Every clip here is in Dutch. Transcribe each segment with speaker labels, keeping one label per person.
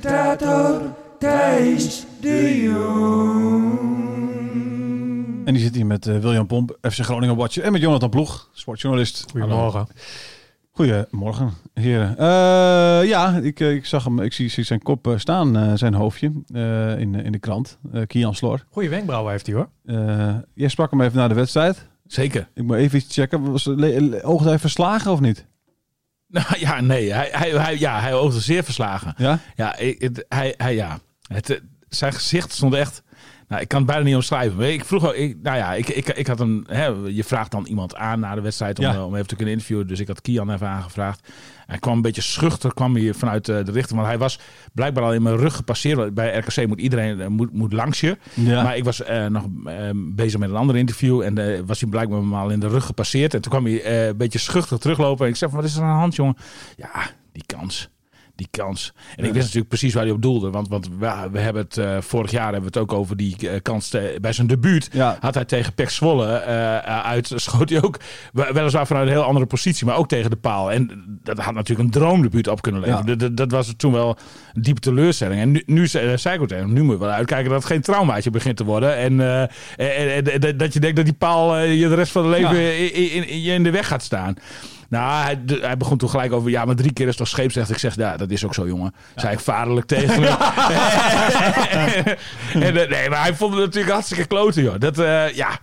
Speaker 1: Presentator Thijs de Jong.
Speaker 2: En die zit hier met eh, William Pomp, FC Groningen Watcher. En met Jonathan Ploeg, sportjournalist.
Speaker 3: Goedemorgen.
Speaker 2: Goedemorgen, heren. Eh, ja, ik, eh, ik zag hem, ik zie, zie zijn kop staan, eh, zijn hoofdje, eh, in, in de krant. Eh Kian Slor.
Speaker 3: Goeie wenkbrauwen heeft hij hoor.
Speaker 2: Eh, jij sprak hem even na de wedstrijd.
Speaker 4: Zeker.
Speaker 2: Ik moet even iets checken. Was hij verslagen of niet?
Speaker 4: Nou ja, nee. Hij, hij, hij, ja, hij zeer verslagen.
Speaker 2: Ja?
Speaker 4: Ja, het, hij, hij, ja. Het, eh, zijn gezicht stond echt... Nou, ik kan het bijna niet omschrijven. Ik vroeg ook, ik, nou ja, ik, ik, ik had een, hè, je vraagt dan iemand aan na de wedstrijd om,
Speaker 2: Ja.
Speaker 4: eh, om even te kunnen interviewen. Dus ik had Kian even aangevraagd. Hij kwam een beetje schuchter, kwam hier vanuit eh, de richting. Want hij was blijkbaar al in mijn rug gepasseerd. Bij RKC moet iedereen eh, moet, moet langs je.
Speaker 2: Ja.
Speaker 4: Maar ik was nog bezig met een ander interview. En eh, was hij blijkbaar al in de rug gepasseerd. En toen kwam hij een beetje schuchter teruglopen. En ik zei van, wat is er aan de hand, jongen? Ja, die kans. Die kans. En ik wist natuurlijk precies waar hij op doelde. Want, want we, we hebben het eh, vorig jaar hebben we het ook over die eh, kans te- bij zijn debuut.
Speaker 2: Ja.
Speaker 4: Had hij tegen Pek Zwolle eh, uit, schoot hij ook we- weliswaar vanuit een heel andere positie, maar ook tegen de paal. En dat had natuurlijk een droomdebuut op kunnen leveren.
Speaker 2: Ja.
Speaker 4: Dat, dat, was toen wel een diepe teleurstelling. En nu, nu zei ik ook tegen nu moet je wel uitkijken dat het geen traumaatje begint te worden. En, en, dat je denkt dat die paal je de rest van het leven
Speaker 2: Ja.
Speaker 4: in, in, in- je in de weg gaat staan. Nou, hij, hij begon toen gelijk over, ja, maar drie keer is toch scheepsrecht. Ik zeg, ja, dat is ook zo, jongen. Zei ik vaderlijk tegen hem. en, eh, nee, maar hij vond het natuurlijk hartstikke kloten, joh. Dat, eh, ja,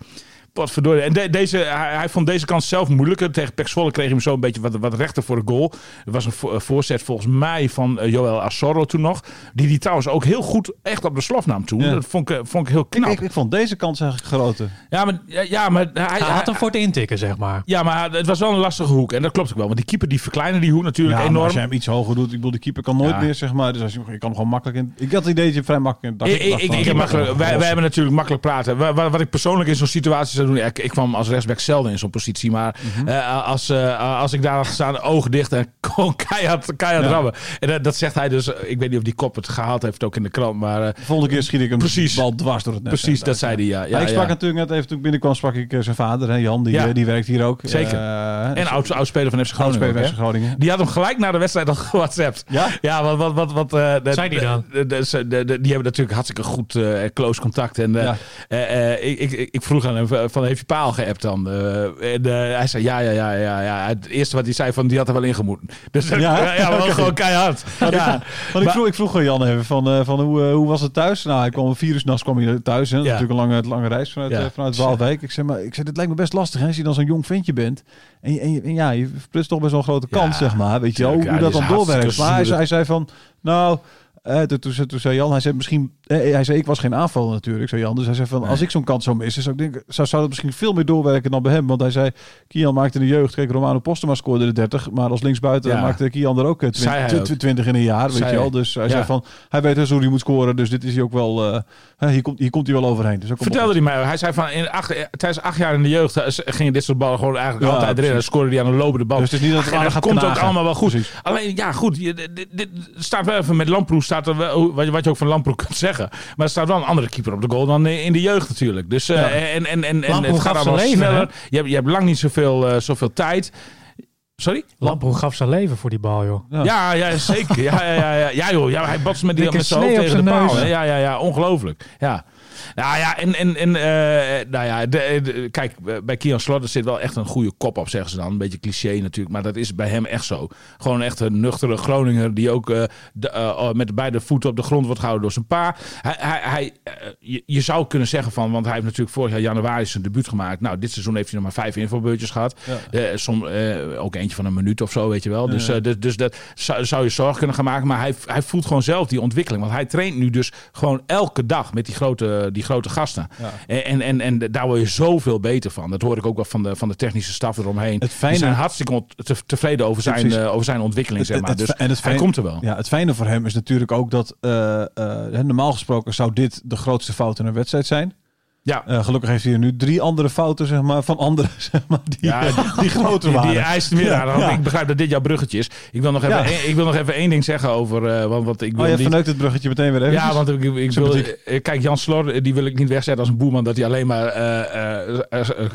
Speaker 4: potverdorie. En de- deze, hij, hij vond deze kans zelf moeilijker. Tegen Pek Zwolle kreeg hij hem zo een beetje wat, wat rechter voor de goal. Er was een vo- eh, voorzet volgens mij van eh, Joël Assorro toen nog. Die die trouwens ook heel goed echt op de slof nam toen.
Speaker 2: Ja.
Speaker 4: Dat vond ik, eh, vond ik heel knap.
Speaker 2: ik, ik vond deze kans eigenlijk groter.
Speaker 4: ja, maar, ja, maar hij,
Speaker 3: Hij had hem voor het intikken, zeg maar.
Speaker 4: ja, maar het was wel een lastige hoek. En dat klopt ook wel. Want die keeper die verkleinde die hoek natuurlijk
Speaker 2: Ja, maar
Speaker 4: enorm.
Speaker 2: als jij hem iets hoger doet, ik bedoel, de keeper kan nooit
Speaker 4: Ja.
Speaker 2: meer, zeg maar. Dus als je, je kan hem gewoon makkelijk in. Ik had het idee dat je vrij makkelijk in.
Speaker 4: Ik, ik, makkelijk, wij, wij hebben natuurlijk makkelijk praten. Wa- wa- Wat, ik persoonlijk in zo'n situatie zou doen. Ik, ik kwam als rechtsback zelden in zo'n positie. Maar
Speaker 2: Mhm.
Speaker 4: eh, als, eh, als ik daar had gestaan, ogen dicht en gewoon keihard, keihard
Speaker 2: Ja.
Speaker 4: rammen. En dat, dat zegt hij dus. Ik weet niet of die kop het gehaald heeft ook in de krant. Maar eh,
Speaker 2: De volgende keer schiet ik hem
Speaker 4: Precies.
Speaker 2: bal dwars door het net.
Speaker 4: precies, dat zei hij. Ja, ja,
Speaker 2: Ja, ik sprak
Speaker 4: ja.
Speaker 2: natuurlijk net even toen ik binnenkwam, sprak ik eh, zijn vader, hè, Jan, die,
Speaker 4: Ja.
Speaker 2: eh, die werkt hier ook.
Speaker 4: Zeker.
Speaker 2: Eh,
Speaker 4: En oud, oud speler van FC Groningen.
Speaker 2: oudspeler
Speaker 4: ook?
Speaker 2: Groningen.
Speaker 4: Die had hem gelijk na de wedstrijd al gewhatsappt.
Speaker 2: Ja?
Speaker 4: Ja, wat, wat, wat, wat eh,
Speaker 3: Zei die dan?
Speaker 4: de- de- de- de- de- die hebben natuurlijk hartstikke goed eh, close contact. En eh,
Speaker 2: Ja.
Speaker 4: eh, eh, ik, ik, ik vroeg aan hem van, heeft je paal geappt dan? Eh, en eh, hij zei, ja, ja, ja, ja, ja. Het eerste wat hij zei, van, die had er wel ingemoeten. Dus
Speaker 2: Ja?
Speaker 4: ja, ja, wel
Speaker 2: Oké.
Speaker 4: gewoon keihard.
Speaker 2: Want ik-
Speaker 4: Ja.
Speaker 2: Want ik
Speaker 4: Maar-
Speaker 2: vroeg, ik vroeg aan Jan even van, eh, van hoe, hoe was het thuis? Nou, hij kwam vier uur s'nachts kwam hij thuis. Hè. Dat is
Speaker 4: Ja.
Speaker 2: natuurlijk een lange, lange reis vanuit,
Speaker 4: Ja.
Speaker 2: vanuit Waalwijk. Ik zei, maar ik zei, dit lijkt me best lastig hè, als je dan zo'n jong ventje bent. En, je- en, je- en ja, je verprutst toch best wel een grote
Speaker 4: Ja,
Speaker 2: kans, zeg maar. Weet je hoe,
Speaker 4: Ja,
Speaker 2: dat dan doorwerkt. Maar hij, zei- hij
Speaker 4: zuurlijk.
Speaker 2: zei van, nou... eh, toen, toen, zei- toen zei Jan, hij zei misschien, hij zei ik was geen aanval natuurlijk, zei Jan. Dus hij zei van,
Speaker 4: Nee.
Speaker 2: als ik zo'n kans zou missen, zou ik denken, zou, zou dat misschien veel meer doorwerken dan bij hem. Want hij zei, Kian maakte in de jeugd, kijk, Romano Postema scoorde de 30, maar als linksbuiten
Speaker 4: Ja.
Speaker 2: maakte Kian er ook eh,
Speaker 4: Zei hij
Speaker 2: 20,
Speaker 4: ook.
Speaker 2: 20 in een jaar, weet
Speaker 4: Zei
Speaker 2: je wel. Dus hij
Speaker 4: Ja.
Speaker 2: zei van, hij weet dus hoe hij moet scoren, dus dit is hij ook wel, eh, hier, komt, hier komt hij wel overheen. Dus
Speaker 4: Vertelde hij mij. Hij zei van in acht, eh, tijdens acht jaar in de jeugd eh, gingen dit soort ballen gewoon eigenlijk
Speaker 2: Ja,
Speaker 4: altijd erin. En scoorde hij aan een lopende bal.
Speaker 2: Dus het is niet dat het
Speaker 4: en
Speaker 2: gaat
Speaker 4: komt ook allemaal wel goed.
Speaker 2: Precies.
Speaker 4: Alleen ja, goed. Je, dit, dit staat wel even met Lamproe. Staat er wel, wat, je- wat je ook van Lamproe kunt zeggen. Zeggen. Maar er staat wel een andere keeper op de goal dan in de jeugd natuurlijk. Dus, eh,
Speaker 2: Ja.
Speaker 4: en, en, en, en het gaat allemaal
Speaker 3: leven,
Speaker 4: sneller. Je hebt, je hebt lang niet zoveel, eh, zoveel tijd. Sorry?
Speaker 3: Lamproe gaf zijn leven voor die bal, joh.
Speaker 2: Ja.
Speaker 4: Ja, ja, zeker. Ja, ja, ja, ja. ja joh, ja, hij botst met, die, met zijn hoofd tegen de paal. Ja, ja, ja, ongelooflijk. Ja. Nou ja, en, en, en eh, nou ja, de, de- kijk, bij Kian Slotter zit wel echt een goede kop op, zeggen ze dan. Een beetje cliché natuurlijk, maar dat is bij hem echt zo. Gewoon echt een nuchtere Groninger die ook eh, de, eh, met de beide voeten op de grond wordt gehouden door zijn pa. Hij, hij, hij, je, je zou kunnen zeggen van, want hij heeft natuurlijk vorig jaar januari zijn debuut gemaakt. Nou, dit seizoen heeft hij nog maar vijf invalbeurtjes gehad. Eh, som, ook eentje van een minuut of zo, weet je wel. Dus, dus, dus dat zou, zou je zorg kunnen gaan maken. Maar hij, hij voelt gewoon zelf die ontwikkeling. Want hij traint nu dus gewoon elke dag met die grote, die grote gasten. En, en, en, en daar word je zoveel beter van. Dat hoor ik ook wel van de, van de technische staf eromheen.
Speaker 2: Het fijne-
Speaker 4: Die zijn hartstikke tevreden over zijn, eh, over zijn ontwikkeling, zeg maar.
Speaker 2: Het-
Speaker 4: Dus
Speaker 2: het- en het
Speaker 4: hij
Speaker 2: fijn-
Speaker 4: komt er wel.
Speaker 2: Ja, het fijne voor hem is natuurlijk ook dat hè, normaal gesproken zou dit de grootste fout in een wedstrijd zijn.
Speaker 4: Ja.
Speaker 2: Eh, gelukkig heeft hij er nu drie andere fouten zeg maar, van anderen zeg maar, die,
Speaker 4: Ja,
Speaker 2: eh, die groter
Speaker 4: Die,
Speaker 2: waren.
Speaker 4: die eist meer
Speaker 2: Ja,
Speaker 4: aan. Want
Speaker 2: ja.
Speaker 4: Ik begrijp dat dit jouw bruggetje is. Ik wil nog even,
Speaker 2: Ja.
Speaker 4: één- ik wil nog even één ding zeggen over... eh, want, want ik wil
Speaker 2: Oh, je
Speaker 4: niet-
Speaker 2: verneukt het bruggetje meteen weer even.
Speaker 4: Ja, want ik, ik wil, kijk, Jan Slor, die wil ik niet wegzetten als een boeman dat hij alleen maar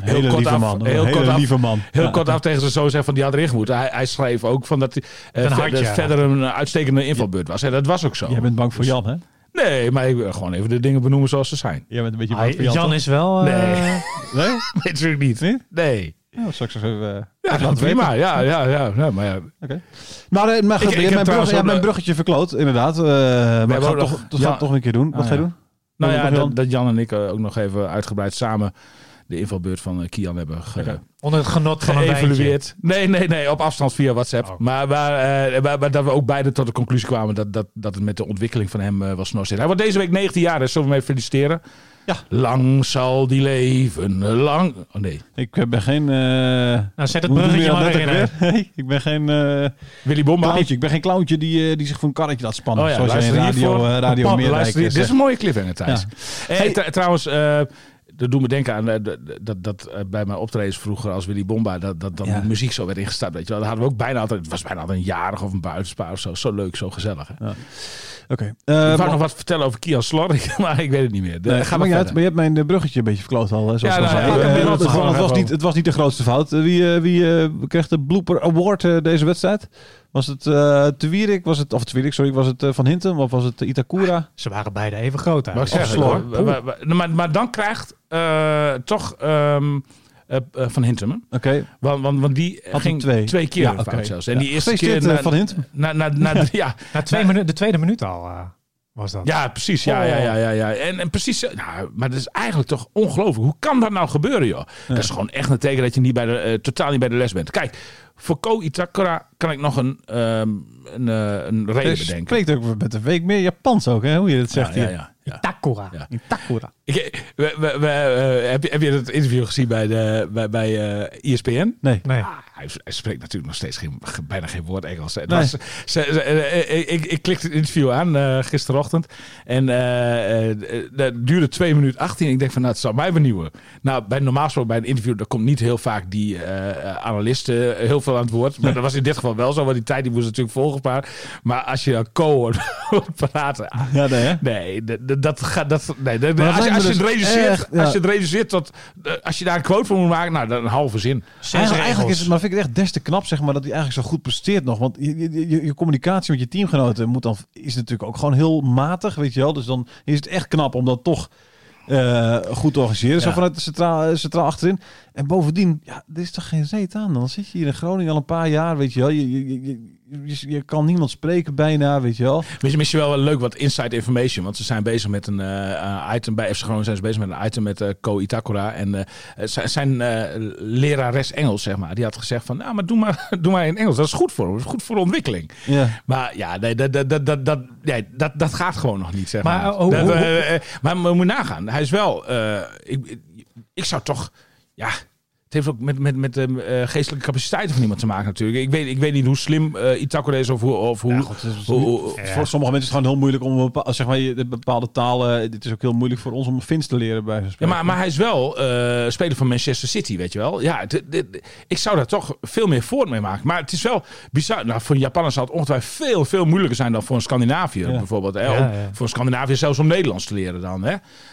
Speaker 4: heel kort
Speaker 2: lieve
Speaker 4: af,
Speaker 2: man.
Speaker 4: heel kort af,
Speaker 2: lieve man.
Speaker 4: heel kort af tegen zijn zoon zegt van die had erin gemoeten. Hij, hij schreef ook van dat hij
Speaker 3: Een
Speaker 4: verder,
Speaker 3: hartje.
Speaker 4: verder een uitstekende invalbeurt was. En dat was ook zo.
Speaker 2: Jij bent bang voor
Speaker 4: Dus-
Speaker 2: Jan, hè?
Speaker 4: Nee, maar ik wil gewoon even de dingen benoemen zoals ze zijn.
Speaker 2: Jij bent een beetje
Speaker 3: Ah,
Speaker 2: Jan. Toch?
Speaker 3: is wel... eh,
Speaker 4: Nee.
Speaker 2: Nee?
Speaker 4: Nee, natuurlijk niet.
Speaker 2: Nee?
Speaker 4: Nee.
Speaker 2: Ja, straks even, eh,
Speaker 4: Ja,
Speaker 2: even
Speaker 4: dat prima. Ja, ja, ja, ja, maar ja.
Speaker 2: Maar, eh, maar
Speaker 4: Ik- ik
Speaker 2: mijn, brug, mijn bruggetje verkloot, inderdaad. Eh, maar ik
Speaker 4: hebben
Speaker 2: ga
Speaker 4: ook
Speaker 2: het toch, ga
Speaker 4: ja.
Speaker 2: toch een keer doen. Wat
Speaker 4: Ah,
Speaker 2: ga je
Speaker 4: ja.
Speaker 2: doen?
Speaker 4: Nou ja, dat, dat Jan en ik ook nog even uitgebreid samen de invalbeurt van Kian hebben ge,
Speaker 3: Onder het genot van een wijntje.
Speaker 4: geëvalueerd. Nee, nee, nee, op afstand via WhatsApp.
Speaker 3: Oh.
Speaker 4: Maar, maar, eh, maar, maar dat we ook beide tot de conclusie kwamen dat, dat, dat het met de ontwikkeling van hem eh, was zit. Hij wordt deze week 19 jaar, dus zullen we hem even feliciteren?
Speaker 2: Ja.
Speaker 4: Lang zal die leven, lang... Oh nee,
Speaker 2: Ik eh, ben geen... eh
Speaker 3: Nou, zet het
Speaker 2: je
Speaker 3: bruggetje maar weer in.
Speaker 2: Nee, ik ben geen eh
Speaker 4: Willy Bomba.
Speaker 2: Ik ben geen clowntje die, eh, die zich voor een karretje laat spannen.
Speaker 4: Oh ja,
Speaker 2: zoals jij in Radio, radio Meerdijk
Speaker 4: Dit is een mooie cliffhanger, Thijs.
Speaker 2: Ja.
Speaker 4: Hey, tr- trouwens, eh, dat doet me denken aan eh, dat, dat, dat eh, bij mijn optredens vroeger als Willy Bomba, dat, dat
Speaker 2: Ja.
Speaker 4: muziek zo werd ingestart. Weet je wel. Dat hadden we ook bijna altijd, het was bijna altijd een jarig of een buitenspaar of zo. Zo leuk, zo gezellig. Hè?
Speaker 2: Oké.
Speaker 4: ik
Speaker 2: Eh,
Speaker 4: wou
Speaker 2: maar-
Speaker 4: nog wat vertellen over Kian Slor, maar ik weet het niet meer. De,
Speaker 2: Nee,
Speaker 4: ga maar
Speaker 2: maar uit, maar je hebt mijn eh, bruggetje een beetje verkloot al. Hè, zoals
Speaker 4: Ja, nou ja,
Speaker 2: zeiden.
Speaker 4: ik
Speaker 2: Eh, het, was-
Speaker 4: gewoon
Speaker 2: het was
Speaker 4: even
Speaker 2: niet, het was niet de grootste fout. Eh, Wie, eh, wie eh, kreeg de Blooper Award eh, deze wedstrijd? Was het eh Twierik? Was het, of Twierik, sorry, was het eh, Van Hintem? Of was het eh, Itakura?
Speaker 3: Ze waren beide even groot eigenlijk.
Speaker 4: Maar- maar- maar, maar dan krijgt eh, toch ehm, eh, eh, Van Hintem, hè?
Speaker 2: Oké.
Speaker 4: Want, want, want die
Speaker 2: Had
Speaker 4: ging
Speaker 2: twee.
Speaker 4: twee, keer
Speaker 2: Ja,
Speaker 4: zelfs. En
Speaker 2: Ja.
Speaker 4: die eerste keer...
Speaker 2: Gefeliciteerd,
Speaker 4: na-
Speaker 2: eh, Van Hintem.
Speaker 4: Na, na, na, ja,
Speaker 3: Na twee minu- de tweede minuut al eh, was dat.
Speaker 4: Ja, precies. Ja, ja, ja, ja, ja. En, en precies. eh, Nou, maar dat is eigenlijk toch ongelooflijk. Hoe kan dat nou gebeuren, joh? Dat is gewoon echt een teken dat je niet bij de, eh, totaal niet bij de les bent. Kijk, voor Ko Itakura kan ik nog een, ehm, een, eh, een reden
Speaker 2: Je
Speaker 4: bedenken.
Speaker 2: spreekt ook met een week meer Japans ook, hè? Hoe je dat zegt
Speaker 4: ja, ja,
Speaker 2: hier.
Speaker 4: ja, ja.
Speaker 3: Takura.
Speaker 4: Ja.
Speaker 2: Itakura.
Speaker 4: Ik, we, we, we, eh, heb, je, heb je het interview gezien bij, de, bij, bij eh, ESPN?
Speaker 2: Nee.
Speaker 3: Nee.
Speaker 4: Ah, hij, hij spreekt natuurlijk nog steeds geen, ge- bijna geen woord Engels. Het
Speaker 2: Nee.
Speaker 4: was, ze, ze- eh, ik, ik klikte het interview aan eh, gisterochtend. En eh, eh, dat duurde 2 minuten 18. Ik denk van, nou, het zou mij benieuwen. Nou, bij normaal gesproken bij een interview, daar komt niet heel vaak die eh analist eh, heel veel aan het woord. Maar dat was in dit geval wel zo, want die tijd die moest natuurlijk volgepaard. Maar als je dan Co praten...
Speaker 2: Ja, nee, hè?
Speaker 4: Nee, dat, dat- dat gaat. Dat, nee, dat-
Speaker 2: dat
Speaker 4: als, als, je het
Speaker 2: dus
Speaker 4: reduceert,
Speaker 2: echt, ja.
Speaker 4: als je het reduceert tot. eh, Als je daar een quote voor moet maken, nou, dan een halve zin.
Speaker 2: Eigenlijk, eigenlijk is het, maar vind ik het echt des te knap, zeg maar, dat hij eigenlijk zo goed presteert nog. Want je, je, je, je communicatie met je teamgenoten moet dan, is natuurlijk ook gewoon heel matig, weet je wel. Dus dan is het echt knap om dat toch eh, goed te organiseren. Zo vanuit de centraal, centraal achterin. En bovendien, ja, er is toch geen reet aan. Dan zit je hier in Groningen al een paar jaar, weet je wel. Je, je, je, je, kan niemand spreken bijna, weet je wel.
Speaker 4: Misschien, misschien wel leuk wat inside information. Want ze zijn bezig met een eh, eh, item. Bij FC Groningen zijn ze bezig met een item met eh Ko Itakura. En zijn lerares Engels, zeg maar. Die had gezegd van, nou, maar doe maar, doe maar in Engels. Dat is goed voor hem. Dat is goed voor de ontwikkeling.
Speaker 2: Ja.
Speaker 4: Maar ja, nee, dat, dat, dat, dat, dat, nee, dat, dat gaat gewoon nog niet, zeg maar.
Speaker 3: Maar, oh,
Speaker 4: Dat,
Speaker 3: hoe-
Speaker 4: eh, eh, maar we moeten nagaan. Hij is wel... ik, ik zou toch... Ja, het heeft ook met, met, met de eh, geestelijke capaciteiten van iemand te maken natuurlijk. Ik weet, ik weet niet hoe slim eh Itakura is of hoe... Of hoe,
Speaker 2: Ja, goed, het is-
Speaker 4: hoe- hoe-
Speaker 3: Ja.
Speaker 2: Voor sommige mensen is het gewoon heel moeilijk om een bepa- zeg maar, bepaalde talen. Dit is ook heel moeilijk voor ons om Fins te leren bij
Speaker 4: Ja, maar, maar hij is wel eh, speler van Manchester City, weet je wel. Ja, het- het- het- ik zou daar toch veel meer voort mee maken. Maar het is wel bizar. Nou, voor een Japaner zal het ongetwijfeld veel, veel moeilijker zijn dan voor een Scandinaviër
Speaker 2: Ja.
Speaker 4: bijvoorbeeld. Hè?
Speaker 3: Ja,
Speaker 4: Om-
Speaker 3: ja.
Speaker 4: Voor een Scandinaviër zelfs om Nederlands te leren dan. Hè?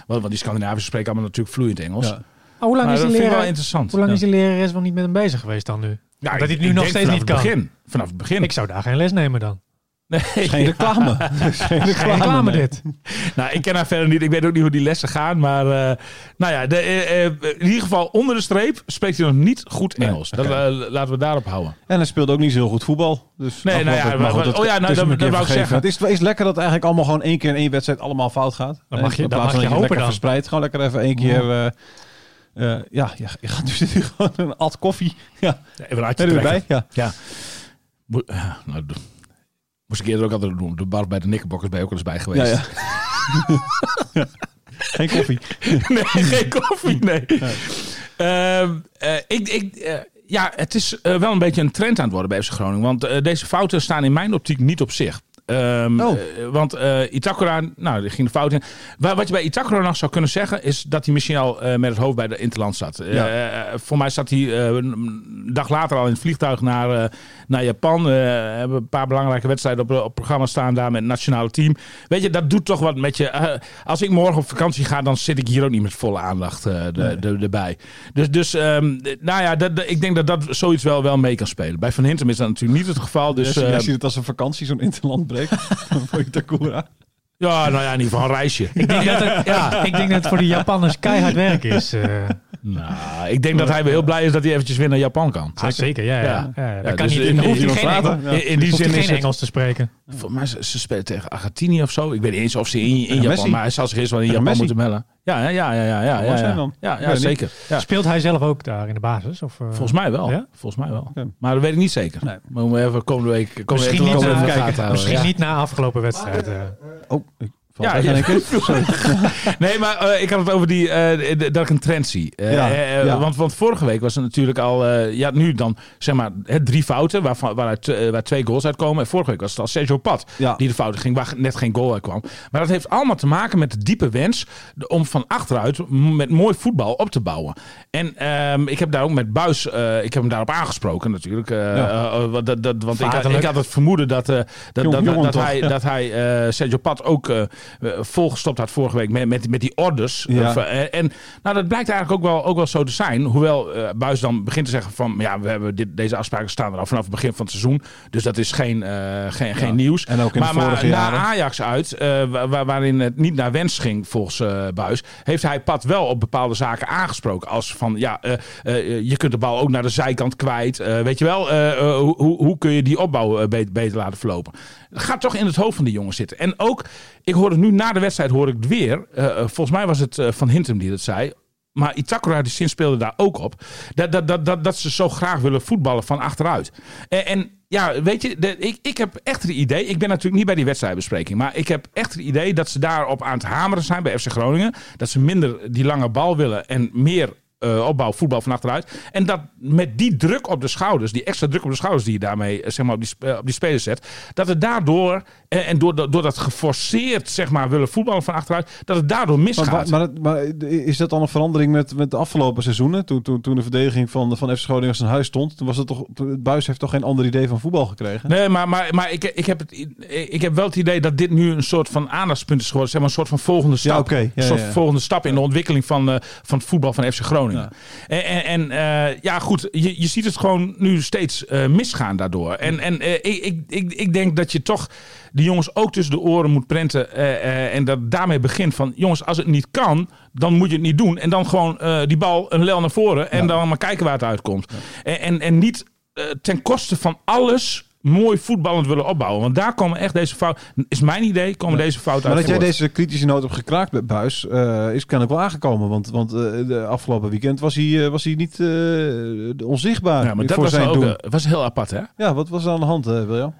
Speaker 4: Want, want die Scandinaviërs spreken allemaal natuurlijk vloeiend Engels.
Speaker 2: Ja.
Speaker 3: Oh, hoe lang
Speaker 4: Maar
Speaker 3: is die
Speaker 4: vind ik wel
Speaker 3: leraar?
Speaker 4: interessant.
Speaker 3: Hoe lang
Speaker 4: Ja.
Speaker 3: is die lerares wel niet met hem bezig geweest dan nu?
Speaker 4: Ja,
Speaker 3: dat hij het nu
Speaker 4: ik
Speaker 3: nog steeds
Speaker 4: vanaf
Speaker 3: niet
Speaker 4: het
Speaker 3: kan.
Speaker 4: Begin. Vanaf het begin.
Speaker 3: Ik zou daar geen les nemen dan.
Speaker 4: Nee,
Speaker 2: Geen reclame. Geen reclame,
Speaker 3: reclame
Speaker 2: nee.
Speaker 3: dit.
Speaker 4: Nou, ik ken haar verder niet. Ik weet ook niet hoe die lessen gaan. Maar eh, nou ja, de, eh, eh, in ieder geval onder de streep spreekt hij nog niet goed
Speaker 2: Nee,
Speaker 4: Engels. Dat, laten we daarop houden.
Speaker 2: En hij speelde ook niet zo heel goed voetbal. Dus
Speaker 4: Nee, nou ja, maar-
Speaker 2: goed,
Speaker 4: oh ja, nou,
Speaker 2: is
Speaker 4: dat- dat wou ik zeggen.
Speaker 2: Het is, is lekker dat eigenlijk allemaal gewoon één keer in één wedstrijd allemaal fout gaat.
Speaker 3: Dan mag je- dan mag je hopen
Speaker 2: lekker
Speaker 3: dan.
Speaker 2: verspreid. Gewoon lekker even één keer... eh, eh, ja, je, je gaat hier gewoon een at koffie. Ja,
Speaker 4: Even een uitje
Speaker 2: er weer
Speaker 4: trekken.
Speaker 2: bij. Ja.
Speaker 4: Ja. Mo- ja, nou, moest ik eerder ook altijd doen. De bar bij de Knickerbockers ben je ook wel eens bij geweest.
Speaker 2: Ja, ja. Geen koffie.
Speaker 4: nee, geen koffie, nee. Ehm, eh, ik, ik, eh, ja, het is eh, wel een beetje een trend aan het worden bij FC Groningen. Want eh, deze fouten staan in mijn optiek niet op zich. Ehm,
Speaker 2: Oh.
Speaker 4: eh, want eh Itakura, nou, die ging de fout in. Wa- Wat je bij Itakura nog zou kunnen zeggen, is dat hij misschien al eh, met het hoofd bij de Interland zat.
Speaker 2: Ja.
Speaker 4: voor mij zat hij een dag later al in het vliegtuig naar, naar Japan. Hebben een paar belangrijke wedstrijden op, op programma staan daar met het nationale team. Weet je, dat doet toch wat met je. Als ik morgen op vakantie ga, dan zit ik hier ook niet met volle aandacht de, erbij. Dus, dus ehm, nou ja, dat, ik denk dat dat zoiets wel, wel mee kan spelen. Bij Van Hintem is dat natuurlijk niet het geval. Dus,
Speaker 2: Dus, jij
Speaker 4: eh,
Speaker 2: ziet het als een vakantie, zo'n interland break. voor Itakura.
Speaker 4: ja, nou ja, in ieder geval een reisje.
Speaker 3: Ik denk, dat het, ja, ik denk dat het voor de Japanners keihard werk is. eh.
Speaker 4: Nou, ik denk dat hij wel heel blij is dat hij eventjes weer naar Japan kan.
Speaker 3: Ah, zeker, ja. ja.
Speaker 4: Ja.
Speaker 3: Dan kan
Speaker 4: dus
Speaker 3: niet,
Speaker 4: in-
Speaker 3: dan hoeft
Speaker 4: in-
Speaker 3: hij geen, Engels,
Speaker 2: ja.
Speaker 4: In, in die
Speaker 3: hoeft
Speaker 4: zin
Speaker 3: hij
Speaker 4: is
Speaker 3: geen
Speaker 4: het,
Speaker 3: Engels te spreken.
Speaker 4: Voor mij ze, ze spelen tegen Argentinië of zo. Ik weet niet eens of ze in, Japan,
Speaker 2: Messi.
Speaker 4: maar hij zal zich eerst wel in Japan
Speaker 2: Messi.
Speaker 4: moeten melden. Ja, ja, ja, ja, ja, ja, ja,
Speaker 2: zijn
Speaker 4: ja.
Speaker 2: dan.
Speaker 4: ja, zeker. Ja.
Speaker 3: Speelt hij zelf ook daar in de basis? Of, eh?
Speaker 4: Volgens mij wel.
Speaker 3: Ja?
Speaker 4: Volgens mij wel. Maar dat weet ik niet zeker.
Speaker 2: Nee.
Speaker 4: Maar we even komende week komen we
Speaker 3: Misschien
Speaker 4: even
Speaker 3: niet na-
Speaker 4: even
Speaker 2: kijken.
Speaker 3: Misschien
Speaker 4: ja.
Speaker 3: niet na afgelopen wedstrijd. eh.
Speaker 2: Oh, ik
Speaker 4: Ja, ja. Nee, maar eh, ik had het over die, eh, dat ik een trend zie. Eh,
Speaker 2: Ja.
Speaker 4: Want, want vorige week was er natuurlijk al, ja, nu dan zeg maar hè, drie fouten, waarvan, waaruit waar twee goals uitkomen. En vorige week was het al Sergio Pat
Speaker 2: Ja.
Speaker 4: die de fouten ging, waar net geen goal uitkwam. Maar dat heeft allemaal te maken met de diepe wens om van achteruit met mooi voetbal op te bouwen. En ehm, ik heb daar ook met Buis, ik heb hem daarop aangesproken natuurlijk. dat, dat, want ik, ik had het vermoeden dat, dat,
Speaker 2: Jong-
Speaker 4: dat,
Speaker 2: jongen
Speaker 4: dat,
Speaker 2: toch,
Speaker 4: hij, dat hij Sergio Pat ook volgestopt had vorige week met, met, met die orders.
Speaker 2: Ja.
Speaker 4: Of, eh, en nou, dat blijkt eigenlijk ook wel, ook wel zo te zijn. Hoewel eh Buis dan begint te zeggen van... ja, we hebben dit, deze afspraken staan er al vanaf het begin van het seizoen. Dus dat is geen, eh, geen, geen nieuws.
Speaker 2: En ook in de
Speaker 4: maar, maar
Speaker 2: vorige
Speaker 4: na
Speaker 2: jaren.
Speaker 4: Ajax uit, eh, wa- wa- waarin het niet naar wens ging volgens eh Buis... heeft hij Pat wel op bepaalde zaken aangesproken. Als van, ja, eh, eh, je kunt de bal ook naar de zijkant kwijt. Eh, weet je wel, eh, eh, hoe, hoe- kun je die opbouw eh, beter, beter laten verlopen? Het gaat toch in het hoofd van die jongens zitten. En ook, ik hoorde nu na de wedstrijd, hoor ik het weer. eh, eh, volgens mij was het eh, Van Hintem die dat zei. Maar Itakura, die zin speelde daar ook op. Dat, dat, dat, dat, dat ze zo graag willen voetballen van achteruit. En, en ja, weet je, de, ik, ik heb echt het idee. Ik ben natuurlijk niet bij die wedstrijdbespreking. Maar ik heb echt het idee dat ze daarop aan het hameren zijn bij FC Groningen. Dat ze minder die lange bal willen en meer eh, opbouw, voetbal van achteruit. En dat met die druk op de schouders, die extra druk op de schouders die je daarmee eh, zeg maar, op, die, eh, op die spelers zet, dat het daardoor, eh, en door, dat- door dat geforceerd zeg maar, willen voetballen van achteruit, dat het daardoor misgaat.
Speaker 2: Maar, maar, maar, maar is dat dan een verandering met, met de afgelopen seizoenen? Toen, toen, toen de verdediging van, van FC Groningen een huis stond. Toen was het toch, het Buis heeft toch geen ander idee van voetbal gekregen?
Speaker 4: Nee, maar, maar, maar ik, ik, heb het, ik heb wel het idee dat dit nu een soort van aandachtspunt is geworden. Zeg maar een soort van volgende stap.
Speaker 2: Ja,
Speaker 4: een soort
Speaker 2: ja,
Speaker 4: volgende stap in de ontwikkeling van, eh, van het voetbal van FC Groningen. En, en, en eh, ja, goed, je, je ziet het gewoon nu steeds eh, misgaan daardoor. En, en ik, ik, ik, ik denk dat je toch de jongens ook tussen de oren moet prenten. eh, eh, en dat daarmee begint van, jongens, als het niet kan, dan moet je het niet doen. En dan gewoon eh, die bal een lel naar voren en dan maar kijken waar het uitkomt. En, en, en niet ten koste van alles mooi voetballend willen opbouwen. Want daar komen echt deze fouten, is mijn idee, komen deze fouten
Speaker 2: Maar
Speaker 4: uit
Speaker 2: dat jij deze kritische noot hebt gekraakt met Buis, eh, is kennelijk wel aangekomen. Want, want de afgelopen weekend was hij, was hij niet onzichtbaar
Speaker 4: Ja, maar dat
Speaker 2: voor
Speaker 4: was,
Speaker 2: zijn
Speaker 4: ook,
Speaker 2: doen.
Speaker 4: was heel apart, hè?
Speaker 2: Ja, wat was er aan de hand, William?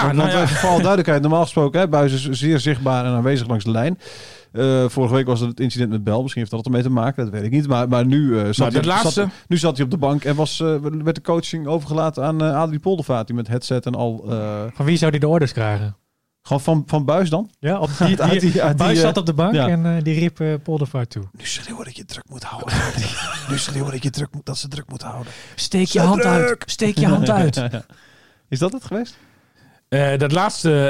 Speaker 4: Ja,
Speaker 2: want,
Speaker 4: nou ja.
Speaker 2: even voor alle duidelijkheid, normaal gesproken, hè, Buis is zeer zichtbaar en aanwezig langs de lijn. Eh, vorige week was het het incident met Bel. Misschien heeft dat ermee te maken, dat weet ik niet. Maar, maar nu, eh, zat
Speaker 4: Maar
Speaker 2: hij,
Speaker 4: laatste-
Speaker 2: zat, nu zat hij op de bank en was, eh, werd de coaching overgelaten aan eh, Adrie Poldervaart. Die met headset en al... eh,
Speaker 3: Van wie zou die de orders krijgen?
Speaker 2: gewoon van, van Buis dan?
Speaker 3: Ja, op die,
Speaker 2: Uit die- uit
Speaker 3: Buis zat op de bank
Speaker 2: ja.
Speaker 3: en eh, die riep eh Poldervaart toe.
Speaker 2: Nu schreeuwen dat je druk moet houden. nu schreeuwen dat, je druk moet, dat ze druk moeten houden.
Speaker 3: Steek je hand
Speaker 2: druk!
Speaker 3: uit. Steek je hand uit.
Speaker 2: Is dat het geweest?
Speaker 4: Eh, dat laatste...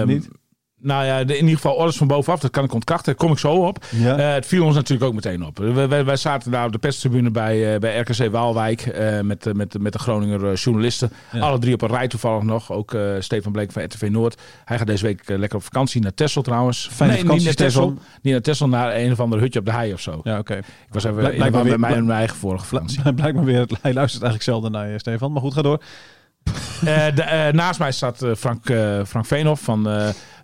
Speaker 4: eh,
Speaker 2: Niet?
Speaker 4: Nou ja, de- in ieder geval orders van bovenaf, dat kan ik ontkrachten. Daar kom ik zo op.
Speaker 2: Ja.
Speaker 4: Eh, het viel ons natuurlijk ook meteen op. Wij, wij, wij zaten daar op de perstribune bij, eh, bij RKC Waalwijk eh, met, met, met de Groninger journalisten.
Speaker 2: Ja.
Speaker 4: Alle drie op een rij toevallig nog. Ook Stefan Bleek van RTV Noord. Hij gaat deze week lekker op vakantie naar Texel trouwens.
Speaker 2: Fijne
Speaker 4: nee,
Speaker 2: vakantie,
Speaker 4: niet naar Texel. Niet naar Texel, naar een of ander hutje op de hei of zo.
Speaker 2: Ja, oké.
Speaker 4: Ik was even bij mij en mijn eigen vorige vakantie.
Speaker 2: Blijkbaar weer, hij luistert eigenlijk zelden naar je, Stefan. Maar goed, ga door.
Speaker 4: Eh, eh, naast mij staat eh, Frank, Frank Veenhoff van,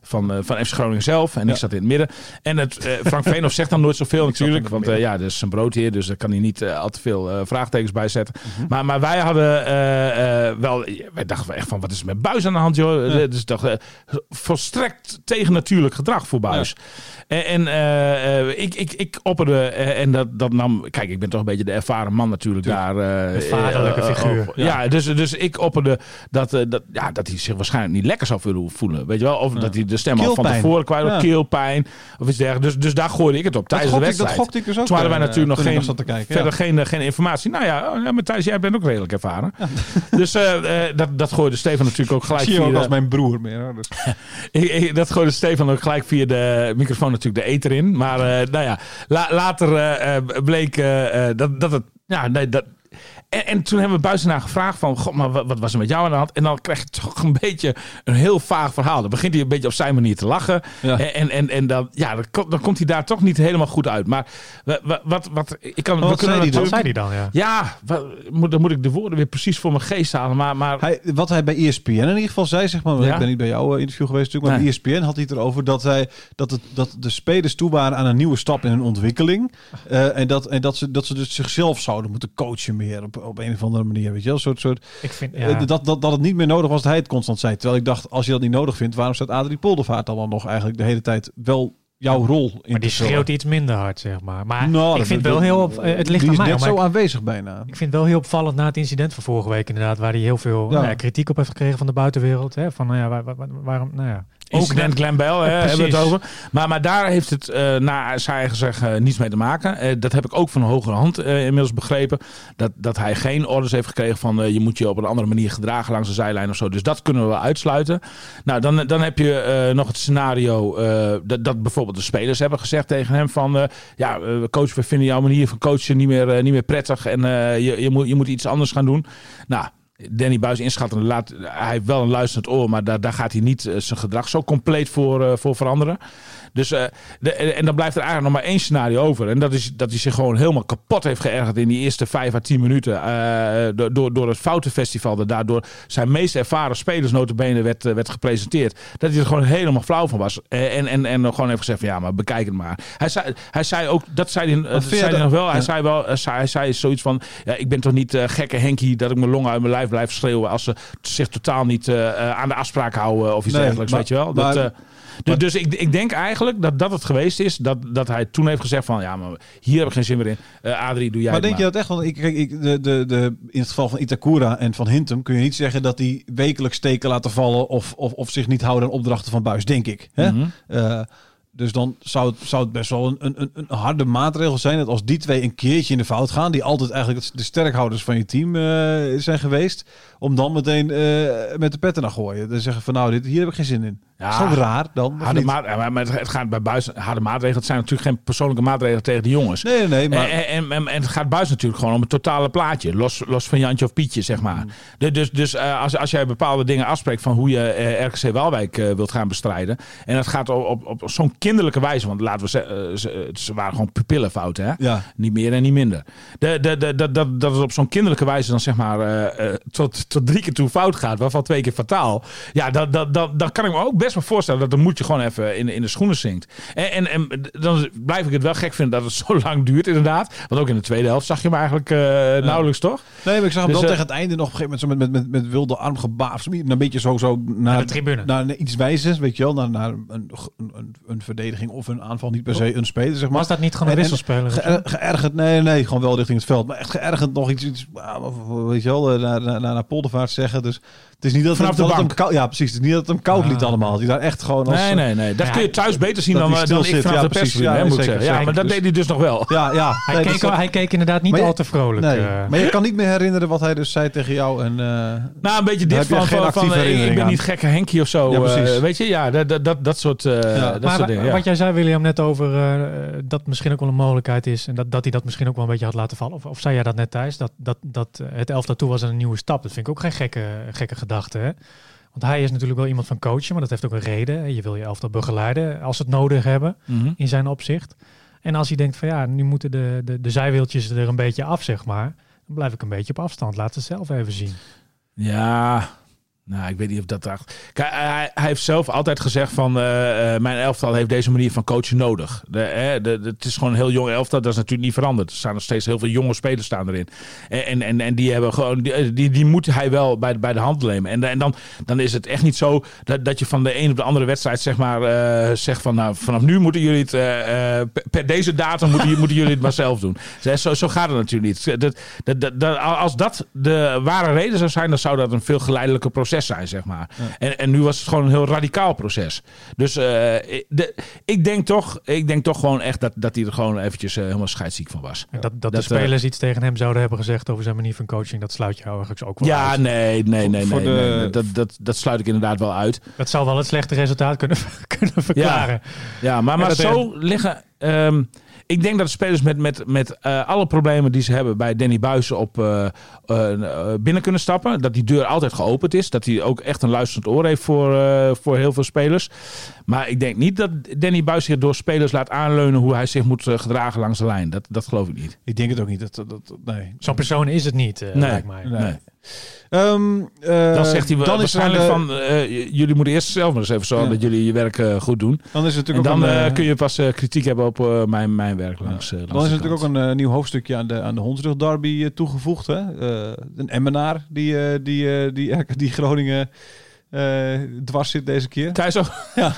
Speaker 4: van, eh, van FC Groningen zelf. En ik zat in het midden. En het, eh, Frank Veenhoff zegt dan nooit zoveel natuurlijk. Want eh, ja, dat is zijn broodheer. Dus daar kan hij niet al te veel vraagtekens bij zetten.
Speaker 2: Mhm.
Speaker 4: maar, maar wij hadden wel... Wij dachten echt van, wat is er met Buis aan de hand, joh? Toch eh, volstrekt tegennatuurlijk gedrag voor Buis. En, en ik, ik, ik opperde... en dat, dat nam... Kijk, ik ben toch een beetje de ervaren man natuurlijk daar.
Speaker 3: Een vaderlijke figuur.
Speaker 4: ja, dus, dus ik opperde dat, dat, ja, dat hij zich waarschijnlijk niet lekker zou voelen. Weet je wel? Of dat hij de stem al van tevoren kwijt.
Speaker 2: Ja.
Speaker 4: Keelpijn. Of iets dergelijks. Dus, dus daar gooide ik het op tijdens de
Speaker 2: gokte ik-
Speaker 4: wedstrijd.
Speaker 2: dat gokte ik dus ook,
Speaker 4: Toen hadden wij
Speaker 2: eh,
Speaker 4: natuurlijk nog
Speaker 2: ik
Speaker 4: geen,
Speaker 2: kijken,
Speaker 4: verder geen, eh, geen informatie. Nou ja, oh, ja, Matthijs, jij bent ook redelijk ervaren. Dus eh, dat, dat gooide Stefan natuurlijk ook gelijk
Speaker 2: Zie je
Speaker 4: via
Speaker 2: ook als mijn broer meer. hoor. Dus.
Speaker 4: ik- ik- dat gooide Stefan ook gelijk via de microfoon natuurlijk de eter in. Maar nou ja, la- later bleek dat, dat het... Ja, nee, dat, en, en toen hebben we buiten naar gevraagd van... God, maar wat, wat was er met jou aan de hand? En dan krijg je toch een beetje een heel vaag verhaal. Dan begint hij een beetje op zijn manier te lachen.
Speaker 2: Ja.
Speaker 4: En, en, en, dan, ja, dan, dan komt hij daar toch niet helemaal goed uit. Maar wa- wa- wat... wat ik kan, we
Speaker 2: wat
Speaker 4: kunnen
Speaker 2: zei hij dan?
Speaker 3: Wat zei hij dan, ja?
Speaker 4: Ja, wat, moet, dan moet ik de woorden weer precies voor mijn geest halen. Maar, maar
Speaker 2: Hij, wat hij bij ESPN in ieder geval zei, zeg maar,
Speaker 4: Ja.
Speaker 2: ik ben niet bij jouw eh, interview geweest natuurlijk, maar
Speaker 4: Nee.
Speaker 2: bij ESPN had hij het erover dat, hij, dat, het, dat de spelers toe waren aan een nieuwe stap in hun ontwikkeling. Eh, en dat, en dat, ze, dat ze dus zichzelf zouden moeten coachen meer op, op een of andere manier. Weet je wel? Een soort, soort,
Speaker 3: Ik vind,
Speaker 2: eh,
Speaker 3: ja.
Speaker 2: dat, dat, dat het niet meer nodig was dat hij het constant zei. Terwijl ik dacht, als je dat niet nodig vindt, waarom staat Adrie Poldervaart dan, dan nog eigenlijk de hele tijd wel jouw rol in
Speaker 3: maar die schreeuwt iets minder hard, zeg maar. Maar
Speaker 2: Nou,
Speaker 3: ik vind wel heel op, eh, het ligt
Speaker 2: die
Speaker 3: aan
Speaker 2: is
Speaker 3: mij.
Speaker 2: net zo
Speaker 3: ik-
Speaker 2: aanwezig bijna.
Speaker 3: Ik vind het wel heel opvallend na het incident van vorige week inderdaad, waar hij heel veel
Speaker 2: Ja.
Speaker 3: nou ja, kritiek op heeft gekregen van de buitenwereld. Hè? Van, nou ja, waar, waar- waar- waarom, nou ja.
Speaker 4: Incident Glenn Bell, hè, hebben we het over. Maar, maar daar heeft het, eh naar zijn eigen zeggen, niets mee te maken. Eh, dat heb ik ook van een hogere hand eh, inmiddels begrepen. Dat, dat hij geen orders heeft gekregen van eh, je moet je op een andere manier gedragen langs de zijlijn of zo. Dus dat kunnen we wel uitsluiten. Nou, dan, dan heb je eh, nog het scenario eh, dat, dat bijvoorbeeld de spelers hebben gezegd tegen hem van... eh, ja, eh, coach, we vinden jouw manier van coachen niet meer, eh, niet meer prettig en eh, je, je, moet, je moet iets anders gaan doen. Nou... Danny Buis inschatten, laat, hij heeft wel een luisterend oor, maar daar, daar gaat hij niet eh, zijn gedrag zo compleet voor, eh, voor veranderen. Dus, eh, de, en dan blijft er eigenlijk nog maar één scenario over. En dat is dat hij zich gewoon helemaal kapot heeft geërgerd in die eerste vijf à tien minuten. door, door, het foutenfestival. Dat daardoor zijn meest ervaren spelers notabene werd, werd gepresenteerd. Dat hij er gewoon helemaal flauw van was. En, en, en gewoon heeft gezegd van ja, maar bekijk het maar. Hij zei, hij zei ook, dat zei hij, dat zei hij nog wel. Hij zei wel, eh, zei- hij zei zoiets van, ja, ik ben toch niet gekke Henkie dat ik mijn longen uit mijn lijf blijf schreeuwen als ze zich totaal niet eh, eh, aan de afspraak houden of iets
Speaker 2: Nee,
Speaker 4: dergelijks,
Speaker 2: maar-
Speaker 4: weet je wel.
Speaker 2: maar-
Speaker 4: dat, eh, dus, dus ik, ik denk eigenlijk dat dat het geweest is. Dat, dat hij toen heeft gezegd van... Ja, maar hier heb ik geen zin meer in. Eh Adrie, doe jij
Speaker 2: Maar denk je dat echt? Want ik, kijk, ik, de, de, de, in het geval van Itakura en van Hintem kun je niet zeggen dat die wekelijks steken laten vallen of, of, of zich niet houden aan opdrachten van Buis, denk ik. Hè?
Speaker 4: Mhm.
Speaker 2: Dus dan zou het, zou het best wel een, een, een harde maatregel zijn dat als die twee een keertje in de fout gaan, die altijd eigenlijk de sterkhouders van je team eh, zijn geweest, om dan meteen eh, met de petten naar gooien. Dan zeggen van nou, dit, hier heb ik geen zin in.
Speaker 4: Ja.
Speaker 2: dat is ook raar dan.
Speaker 4: Harde, maar maar het gaat bij Buis, harde maatregelen. Het zijn natuurlijk geen persoonlijke maatregelen tegen de jongens.
Speaker 2: Nee, nee, maar...
Speaker 4: En, en, en, en het gaat Buis natuurlijk gewoon om het totale plaatje. Los, los van Jantje of Pietje, zeg maar.
Speaker 2: Mm.
Speaker 4: Dus, dus eh, als, als jij bepaalde dingen afspreekt van hoe je eh, RKC Waalwijk eh, wilt gaan bestrijden. En dat gaat op, op, op zo'n kinderlijke wijze. Want laten we zeggen, ze, ze waren gewoon pupillenfouten. Hè?
Speaker 2: Ja.
Speaker 4: Niet meer en niet minder. De, de, de, dat, dat, dat het op zo'n kinderlijke wijze dan zeg maar tot, tot drie keer toe fout gaat. Waarvan twee keer fataal. Ja, dat, dat, dat, dat kan ik me ook best best wel voorstellen dat dan moet je gewoon even in, in de schoenen zinkt. En, en, en dan blijf ik het wel gek vinden dat het zo lang duurt, inderdaad. Want ook in de tweede helft zag je hem eigenlijk eh, nauwelijks, toch?
Speaker 2: Nee, maar ik zag hem
Speaker 4: Dus,
Speaker 2: wel
Speaker 4: eh,
Speaker 2: tegen het einde nog op een gegeven moment zo met, met, met wilde armgebaar. of zo, Een beetje zo, zo naar,
Speaker 3: de tribune.
Speaker 2: Naar iets wijzes, weet je wel. Naar, naar een, een, een verdediging of een aanval. Niet per se een speler, zeg maar.
Speaker 3: Was dat niet gewoon een
Speaker 2: En- en
Speaker 3: wisselspeler?
Speaker 2: Ge- geërgerd, nee, nee, gewoon wel richting het veld. Maar echt geërgerd nog iets, iets ah, weet je wel, eh, naar, naar, naar Poldervaart zeggen. Dus het is niet dat,
Speaker 4: Vanaf
Speaker 2: het,
Speaker 4: de
Speaker 2: dat het
Speaker 4: bank.
Speaker 2: hem koud, ja, precies. Het is niet dat het hem koud
Speaker 3: Ja.
Speaker 2: liet allemaal. Dat hij daar echt gewoon als...
Speaker 4: Nee, nee, nee. Dat
Speaker 3: Ja,
Speaker 4: kun je thuis beter zien
Speaker 2: dat
Speaker 4: dan, eh,
Speaker 2: stil
Speaker 4: dan ik
Speaker 2: zit.
Speaker 4: vanaf
Speaker 2: Ja,
Speaker 4: de
Speaker 2: Ja,
Speaker 4: hè, moet zeggen. Ja, maar dat
Speaker 2: Dus-
Speaker 4: deed hij dus nog wel.
Speaker 2: Ja, ja.
Speaker 3: Hij,
Speaker 2: Nee,
Speaker 3: keek,
Speaker 2: dus dat-
Speaker 3: hij keek inderdaad niet al te vrolijk.
Speaker 2: Nee,
Speaker 3: eh.
Speaker 2: maar je kan niet meer herinneren wat hij dus zei tegen jou. En, eh,
Speaker 4: Nou, een beetje dit van, van, eh, ik ben niet gekke Henkie of zo.
Speaker 2: Ja, precies.
Speaker 4: eh, weet je, ja, dat, dat, dat, dat soort, eh, dat dingen. Ja.
Speaker 3: wat jij zei, William, net over eh, dat misschien ook wel een mogelijkheid is. En dat, dat hij dat misschien ook wel een beetje had laten vallen. Of, of zei jij dat net, Thijs? Dat, dat, dat eh, het elftal toe was een nieuwe stap. Dat vind ik ook geen gekke, gekke gedachte. Hè? Want hij is natuurlijk wel iemand van coachen, maar dat heeft ook een reden. Je wil je elftal begeleiden als ze het nodig hebben
Speaker 4: Mhm.
Speaker 3: in zijn opzicht. En als hij denkt van ja, nu moeten de, de, de zijwieltjes er een beetje af, zeg maar. Dan blijf ik een beetje op afstand. Laat ze zelf even zien.
Speaker 4: Ja, nou, ik weet niet of dat. Kijk, hij, hij heeft zelf altijd gezegd van eh, eh, mijn elftal heeft deze manier van coachen nodig. De, het is gewoon een heel jong elftal, dat is natuurlijk niet veranderd. Er staan nog steeds heel veel jonge spelers staan erin. En, en, en, die hebben gewoon, die, die, die moet hij wel bij, bij de hand nemen. En, dan, dan is het echt niet zo dat, dat je van de een op de andere wedstrijd zeg maar eh, zegt van nou vanaf nu moeten jullie het eh, eh, per- deze datum moeten, jullie het maar zelf doen. Zo, zo gaat het natuurlijk niet. Dat, dat- als dat de ware reden zou zijn, dan zou dat een veel geleidelijker proces zijn, zeg maar. En, en nu was het gewoon een heel radicaal proces. Dus eh, ik- de, ik, denk toch, ik denk toch gewoon echt dat, dat hij er gewoon eventjes eh, helemaal scheidsziek van was.
Speaker 3: Dat, dat,
Speaker 4: Dat,
Speaker 3: de spelers iets tegen hem zouden hebben gezegd over zijn manier van coaching, dat sluit je eigenlijk ook wel
Speaker 4: Ja,
Speaker 3: uit.
Speaker 4: nee, nee, nee,
Speaker 2: Voor
Speaker 4: nee,
Speaker 2: de-
Speaker 4: nee. Dat, dat, dat sluit ik inderdaad wel uit.
Speaker 3: Dat zou wel het slechte resultaat kunnen, kunnen verklaren.
Speaker 4: Ja, maar, maar zo liggen. ehm, ik denk dat de spelers met, met, met eh, alle problemen die ze hebben bij Danny Buizen op eh, eh, binnen kunnen stappen. Dat die deur altijd geopend is. Dat hij ook echt een luisterend oor heeft voor, eh, voor heel veel spelers. Maar ik denk niet dat Danny Buis zich door spelers laat aanleunen hoe hij zich moet gedragen langs de lijn. Dat, dat geloof ik niet.
Speaker 2: ik denk het ook niet. Dat, dat, dat- nee.
Speaker 3: Zo'n persoon is het niet, eh,
Speaker 4: Nee.
Speaker 3: lijkt mij.
Speaker 2: Nee.
Speaker 4: Nee.
Speaker 2: Eh,
Speaker 4: Dan zegt hij
Speaker 2: dan is
Speaker 4: waarschijnlijk
Speaker 2: de-
Speaker 4: van, eh, jullie moeten eerst zelf maar eens even zorgen
Speaker 2: Ja.
Speaker 4: dat jullie je werk eh, goed doen.
Speaker 2: Dan is
Speaker 4: En
Speaker 2: natuurlijk
Speaker 4: dan
Speaker 2: ook een,
Speaker 4: kun je pas kritiek hebben op mijn, mijn werk langs, langs
Speaker 2: Dan is er natuurlijk ook een nieuw hoofdstukje aan de, aan de Hondsrug derby toegevoegd. Hè? Een Emmenaar die, die, eh, die, die Groningen eh, dwars zit deze keer.
Speaker 4: Thijs ook?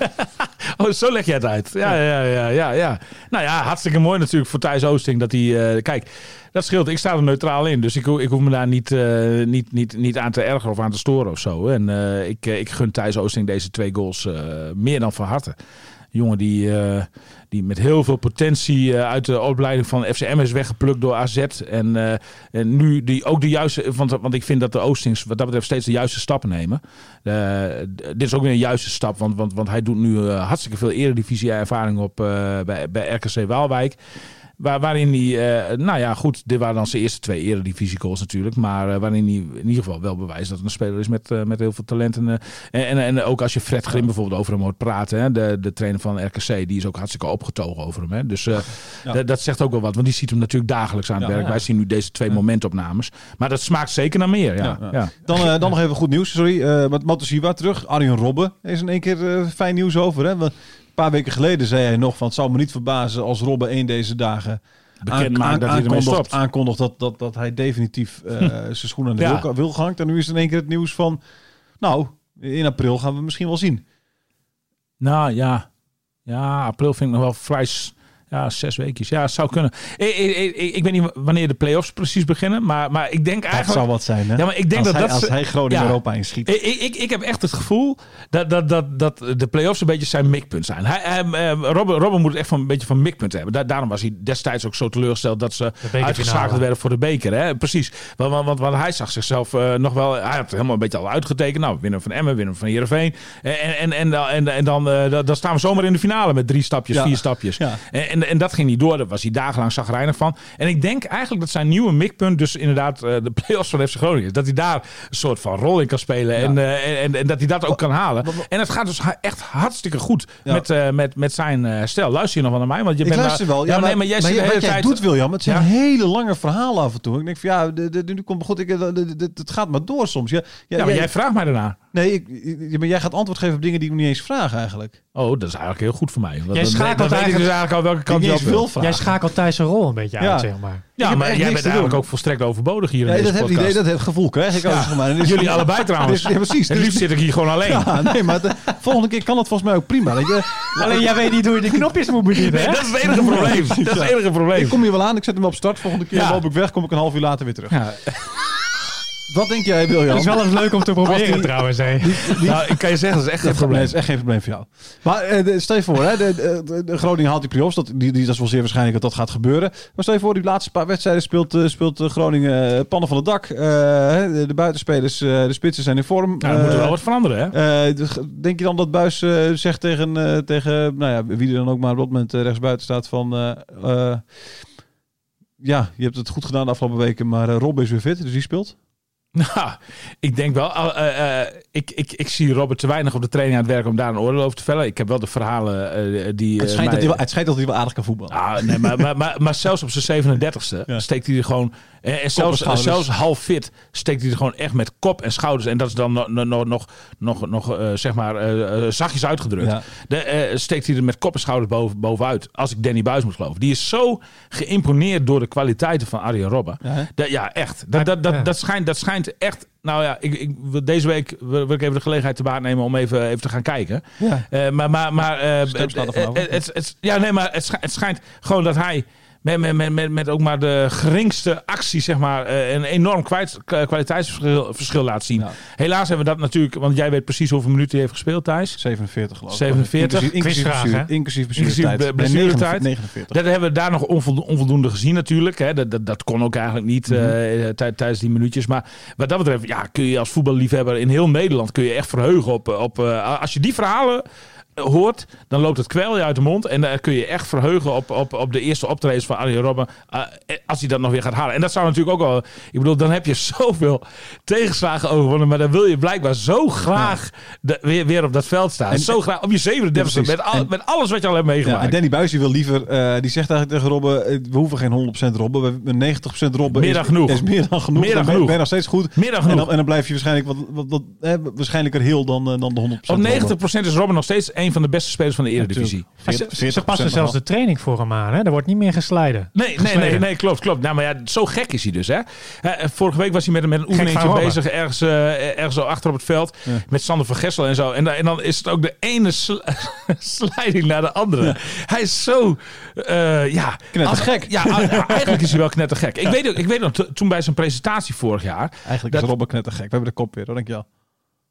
Speaker 4: oh, zo leg jij het uit. Ja, ja, ja, ja, ja. Nou ja, hartstikke mooi natuurlijk voor Thijs Oosting dat hij... eh, kijk, dat scheelt. Ik sta er neutraal in. Dus ik, ik hoef me daar niet, eh, niet, niet, niet aan te ergeren of aan te storen of zo. En ik, ik gun Thijs Oosting deze twee goals meer dan van harte. Jongen die, die met heel veel potentie eh, uit de opleiding van FCM is weggeplukt door AZ. En, eh, en nu die ook de juiste... Want, want ik vind dat de Oostings wat dat betreft steeds de juiste stappen nemen. Eh, dit is ook weer een juiste stap. Want, want, want hij doet nu hartstikke veel eredivisie ervaring op bij, bij RKC Waalwijk. Waar, waarin hij, eh, nou ja, goed, dit waren dan zijn eerste twee eredivisie goals natuurlijk. Maar eh, waarin hij in ieder geval wel bewijst dat het een speler is met, eh, met heel veel talent. En, en, en, ook als je Fred Grim bijvoorbeeld over hem hoort praten, hè, de, de trainer van RKC, die is ook hartstikke opgetogen over hem. Hè. Dus
Speaker 2: Ja.
Speaker 4: dat, zegt ook wel wat, want die ziet hem natuurlijk dagelijks aan het
Speaker 2: Ja,
Speaker 4: werk.
Speaker 2: ja.
Speaker 4: Wij zien nu deze twee momentopnames. Maar dat smaakt zeker naar meer. Ja.
Speaker 2: Dan, dan nog even goed nieuws. Sorry, eh met terug. Arjen Robben is in één keer fijn nieuws over. Hè? Paar weken geleden zei hij nog van het zou me niet verbazen als Robben één deze dagen
Speaker 4: Bekend maakt dat hij ermee
Speaker 2: aankondigt, dat, dat, dat hij definitief eh, zijn schoenen aan de
Speaker 4: Ja.
Speaker 2: wil, wil gehangt. En nu is in één keer het nieuws van nou, in april gaan we misschien wel zien.
Speaker 4: Nou ja. Ja, april vind ik nog wel vrij. Ja, zes weken. Ja, het zou kunnen. Ik, ik, ik, ik weet niet wanneer de play-offs precies beginnen. Maar, maar ik denk
Speaker 2: Dat
Speaker 4: eigenlijk.
Speaker 2: zou wat zijn, hè?
Speaker 4: Ja, maar ik denk
Speaker 2: als
Speaker 4: dat
Speaker 2: hij,
Speaker 4: dat
Speaker 2: als hij Groningen
Speaker 4: Ja.
Speaker 2: Europa inschiet.
Speaker 4: Ik, ik, ik, ik heb echt het gevoel dat, dat, dat, dat de play-offs een beetje zijn mikpunt zijn. Hij, hij, eh, Robben, Robben moet het echt van, een beetje van mikpunt hebben. Da- daarom was hij destijds ook zo teleurgesteld dat ze uitgeschakeld werden voor de beker. Hè? Precies. Want, want, want, want hij zag zichzelf eh, nog wel... Hij had helemaal een beetje al uitgetekend. Nou, winnen van Emmen, winnen van Heerenveen. En, en, en, en, en, en dan, eh, dan- dan staan we zomaar in de finale met drie stapjes,
Speaker 2: Ja.
Speaker 4: vier stapjes.
Speaker 2: Ja.
Speaker 4: En, en, en dat ging niet door. Daar was hij dagenlang zagrijnig van. En ik denk eigenlijk dat zijn nieuwe mikpunt dus inderdaad eh, de play-offs van FC Groningen is. Dat hij daar een soort van rol in kan spelen. En, eh, en, en dat hij dat ook kan halen. En het gaat dus echt hartstikke goed
Speaker 2: Ja.
Speaker 4: met, eh, met, met zijn eh, stel. Luister je nog wel naar mij? Want je
Speaker 2: Ik
Speaker 4: bent
Speaker 2: luister
Speaker 4: daar-
Speaker 2: wel. Ja,
Speaker 4: nee,
Speaker 2: maar,
Speaker 4: maar jij
Speaker 2: maar
Speaker 4: de
Speaker 2: wat jij
Speaker 4: tijd...
Speaker 2: doet, William, het zijn
Speaker 4: Ja.
Speaker 2: hele lange verhalen af en toe. Ik denk van ja, de, de, nu komt goed. Ik, de, de- de- het gaat maar door soms. Ja, ja,
Speaker 4: Ja, maar
Speaker 2: jij-
Speaker 4: jij vraagt mij daarna.
Speaker 2: Nee, ik, ik- maar jij gaat antwoord geven op dingen die ik me niet eens vraag eigenlijk.
Speaker 4: Oh, dat is eigenlijk heel goed voor mij. Want
Speaker 3: Jij
Speaker 4: dan,
Speaker 3: schakelt
Speaker 4: dan weet ik dus
Speaker 3: eigenlijk-
Speaker 4: eigenlijk al welke
Speaker 2: Niet
Speaker 4: wil.
Speaker 2: vragen.
Speaker 3: Jij schakelt Thijs zijn rol een beetje
Speaker 2: Ja.
Speaker 3: uit, zeg maar.
Speaker 4: Ja, maar jij bent eigenlijk
Speaker 2: doen.
Speaker 4: ook volstrekt overbodig hier in
Speaker 2: Nee, dat,
Speaker 4: deze
Speaker 2: heb, idee, dat heb, gevoel krijg ik ook. zeg maar. En dus-
Speaker 4: Jullie allebei trouwens.
Speaker 2: Dus- ja, precies.
Speaker 4: Het liefst zit ik hier gewoon alleen.
Speaker 2: ja, nee, maar de volgende keer kan het volgens mij ook prima. Je?
Speaker 3: Alleen jij weet niet hoe je die knopjes moet bedienen,
Speaker 4: Nee, dat is het enige probleem. Dat is het enige probleem.
Speaker 2: Ik kom hier wel aan, ik zet hem op start. Volgende keer loop ik weg, kom ik een half uur later weer terug. Wat denk jij, Wiljan?
Speaker 3: Dat is wel eens leuk om te proberen
Speaker 2: die-
Speaker 3: trouwens, hè?
Speaker 4: Nou, ik kan je zeggen, dat is echt geen
Speaker 2: Dat
Speaker 4: probleem.
Speaker 2: is echt geen probleem voor jou. Maar eh, de- stel je voor, hè, de, de, de- de Groningen haalt die play-offs. Dat, die, die, dat is wel zeer waarschijnlijk dat dat gaat gebeuren. Maar stel je voor, die laatste paar wedstrijden speelt, eh, speelt eh, Groningen pannen van het dak. Eh, hè, de, de buitenspelers, eh, de spitsen zijn in vorm.
Speaker 4: Nou, er moet er wel wat veranderen, hè?
Speaker 2: eh, de- denk je dan dat Buis eh, zegt tegen, eh, tegen nou ja, wie er dan ook maar op dat moment rechtsbuiten staat van... eh, eh, ja, je hebt het goed gedaan de afgelopen weken, maar Rob is weer fit, dus die speelt.
Speaker 4: Nou, ik denk wel. eh, eh, ik, ik, ik zie Robert te weinig op de training aan het werk om daar een oordeel over te vellen. Ik heb wel de verhalen eh, die.
Speaker 2: Het schijnt,
Speaker 4: mij-
Speaker 2: dat hij wel, het schijnt dat hij wel aardig kan voetballen.
Speaker 4: Ah, nee, maar, maar, maar, maar zelfs op zijn 37ste
Speaker 2: Ja.
Speaker 4: steekt hij er gewoon. eh, En zelfs,
Speaker 2: schouders.
Speaker 4: zelfs half fit steekt hij er gewoon echt met kop en schouders. En dat is dan nog, nog, nog, nog, nog eh, zeg maar, zachtjes uitgedrukt.
Speaker 2: Ja.
Speaker 4: De, eh, steekt hij er met kop en schouders boven, bovenuit. Als ik Danny Buis moet geloven. Die is zo geïmponeerd door de kwaliteiten van Arjen Robben.
Speaker 2: Ja?
Speaker 4: Dat, ja, echt. Dat, dat, dat,
Speaker 3: Ja.
Speaker 4: dat, schijnt, dat schijnt echt. Nou ja, ik, ik, deze week wil ik even de gelegenheid te baat nemen om even, even te gaan kijken.
Speaker 2: Ja.
Speaker 4: Eh, maar maar, maar eh, het, het, ja, nee, maar het schijnt gewoon dat hij met, met, met, met, met ook maar de geringste actie, zeg maar, eh, een enorm kwijt, kwaliteitsverschil verschil laat zien.
Speaker 2: Ja.
Speaker 4: Helaas hebben we dat natuurlijk, want jij weet precies hoeveel minuten hij heeft gespeeld, Thijs.
Speaker 2: 47 geloof ik.
Speaker 4: 47.
Speaker 2: Inclusief, inclusief, inclusief
Speaker 4: Inclusief
Speaker 2: blessuretijd.
Speaker 4: ble-
Speaker 2: Nee,
Speaker 4: blessuretijd.
Speaker 2: 49.
Speaker 4: Dat hebben we daar nog onvoldo- onvoldoende gezien natuurlijk. Hè. Dat, dat, dat kon ook eigenlijk niet tij- tijdens die minuutjes. Maar wat dat betreft ja, kun je als voetballiefhebber in heel Nederland kun je echt verheugen op... op eh, als je die verhalen hoort, dan loopt het kwel je uit de mond. En daar kun je echt verheugen op, op, op de eerste optredens van Arjen Robben. eh, als hij dat nog weer gaat halen. En dat zou natuurlijk ook wel... Ik bedoel, dan heb je zoveel tegenslagen overwonnen. Maar dan wil je blijkbaar zo graag de- weer, weer op dat veld staan.
Speaker 2: En-
Speaker 4: zo graag op je 37
Speaker 2: Ja,
Speaker 4: met, al,
Speaker 2: En-
Speaker 4: met alles wat je al hebt
Speaker 2: Ja,
Speaker 4: meegemaakt.
Speaker 2: en Danny Buis wil liever, eh, die zegt eigenlijk tegen Robben, eh, we hoeven geen 100% Robben, we hebben 90% Robben.
Speaker 4: Meer
Speaker 2: is,
Speaker 4: dan genoeg.
Speaker 2: Is meer dan genoeg.
Speaker 4: Meer dan
Speaker 2: Dan ben-
Speaker 4: genoeg.
Speaker 2: Ben je nog steeds goed.
Speaker 4: Meer dan
Speaker 2: En
Speaker 4: genoeg.
Speaker 2: dan, en dan blijf je waarschijnlijk wat, wat, wat eh, waarschijnlijker heel dan, eh, dan de 100%.
Speaker 4: Op
Speaker 2: Robben.
Speaker 4: 90% is Robben nog steeds een van de beste spelers van de Eredivisie.
Speaker 3: Ze,
Speaker 2: 40,
Speaker 3: ze, ze passen zelfs de training voor hem aan, hè? Er wordt niet meer geslijden.
Speaker 4: Nee, nee, nee, nee, klopt, klopt. Nou, maar ja, zo gek is hij dus, hè. Eh, vorige week was hij met, met een oefeningetje
Speaker 3: Robben.
Speaker 4: bezig, ergens, eh, ergens zo achter op het veld,
Speaker 2: Ja.
Speaker 4: met Sander van Gessel en zo. En, dan- en dan is het ook de ene sl sliding naar de andere. Hij is zo, eh ja...
Speaker 2: Knettergek.
Speaker 4: Als- Ja, ja, eigenlijk is hij wel knettergek. Ik weet, ook- ik weet nog, to- toen bij zijn presentatie vorig jaar...
Speaker 2: Eigenlijk
Speaker 4: Dat-
Speaker 2: is Robben knettergek. We hebben de kop weer, hoor, denk je wel.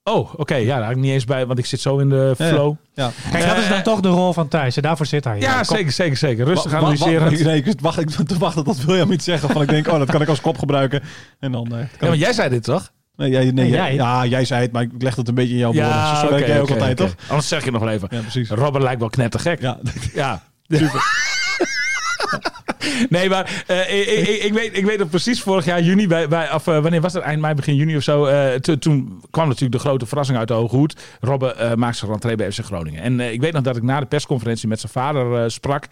Speaker 4: Oh, oké, ja, daar had ik niet eens bij, want ik zit zo in de
Speaker 2: Ja, ja.
Speaker 4: flow.
Speaker 2: Ja.
Speaker 3: Kijk, dat is
Speaker 4: Eh,
Speaker 3: dan toch de rol van Thijs. En daarvoor zit hij.
Speaker 4: Ja, zeker, zeker, zeker. Rustig
Speaker 2: Wa- wa- wa-
Speaker 4: analyseren.
Speaker 2: nee, ik wacht, ik te wachten tot William iets zeggen van ik denk, oh, dat kan ik als kop gebruiken. En dan... eh,
Speaker 4: Ja, maar jij zei dit toch?
Speaker 2: nee, jij, nee, jij- ja, jij zei het, maar ik leg het een beetje in jouw woorden. Zo werk
Speaker 4: oké,
Speaker 2: jij ook altijd, toch?
Speaker 4: Anders zeg je nog wel even.
Speaker 2: Ja, precies.
Speaker 4: Robert lijkt wel knettergek.
Speaker 2: Ja,
Speaker 4: Ja. nee, maar eh, ik, ik, ik, weet, ik weet nog precies vorig jaar juni, bij, bij, of eh, wanneer was het? Eind mei, begin juni of zo. eh, to- toen kwam natuurlijk de grote verrassing uit de Hoge Hoed. Robben maakt zijn rentree bij FC Groningen. En ik weet nog dat ik na de persconferentie met zijn vader sprak.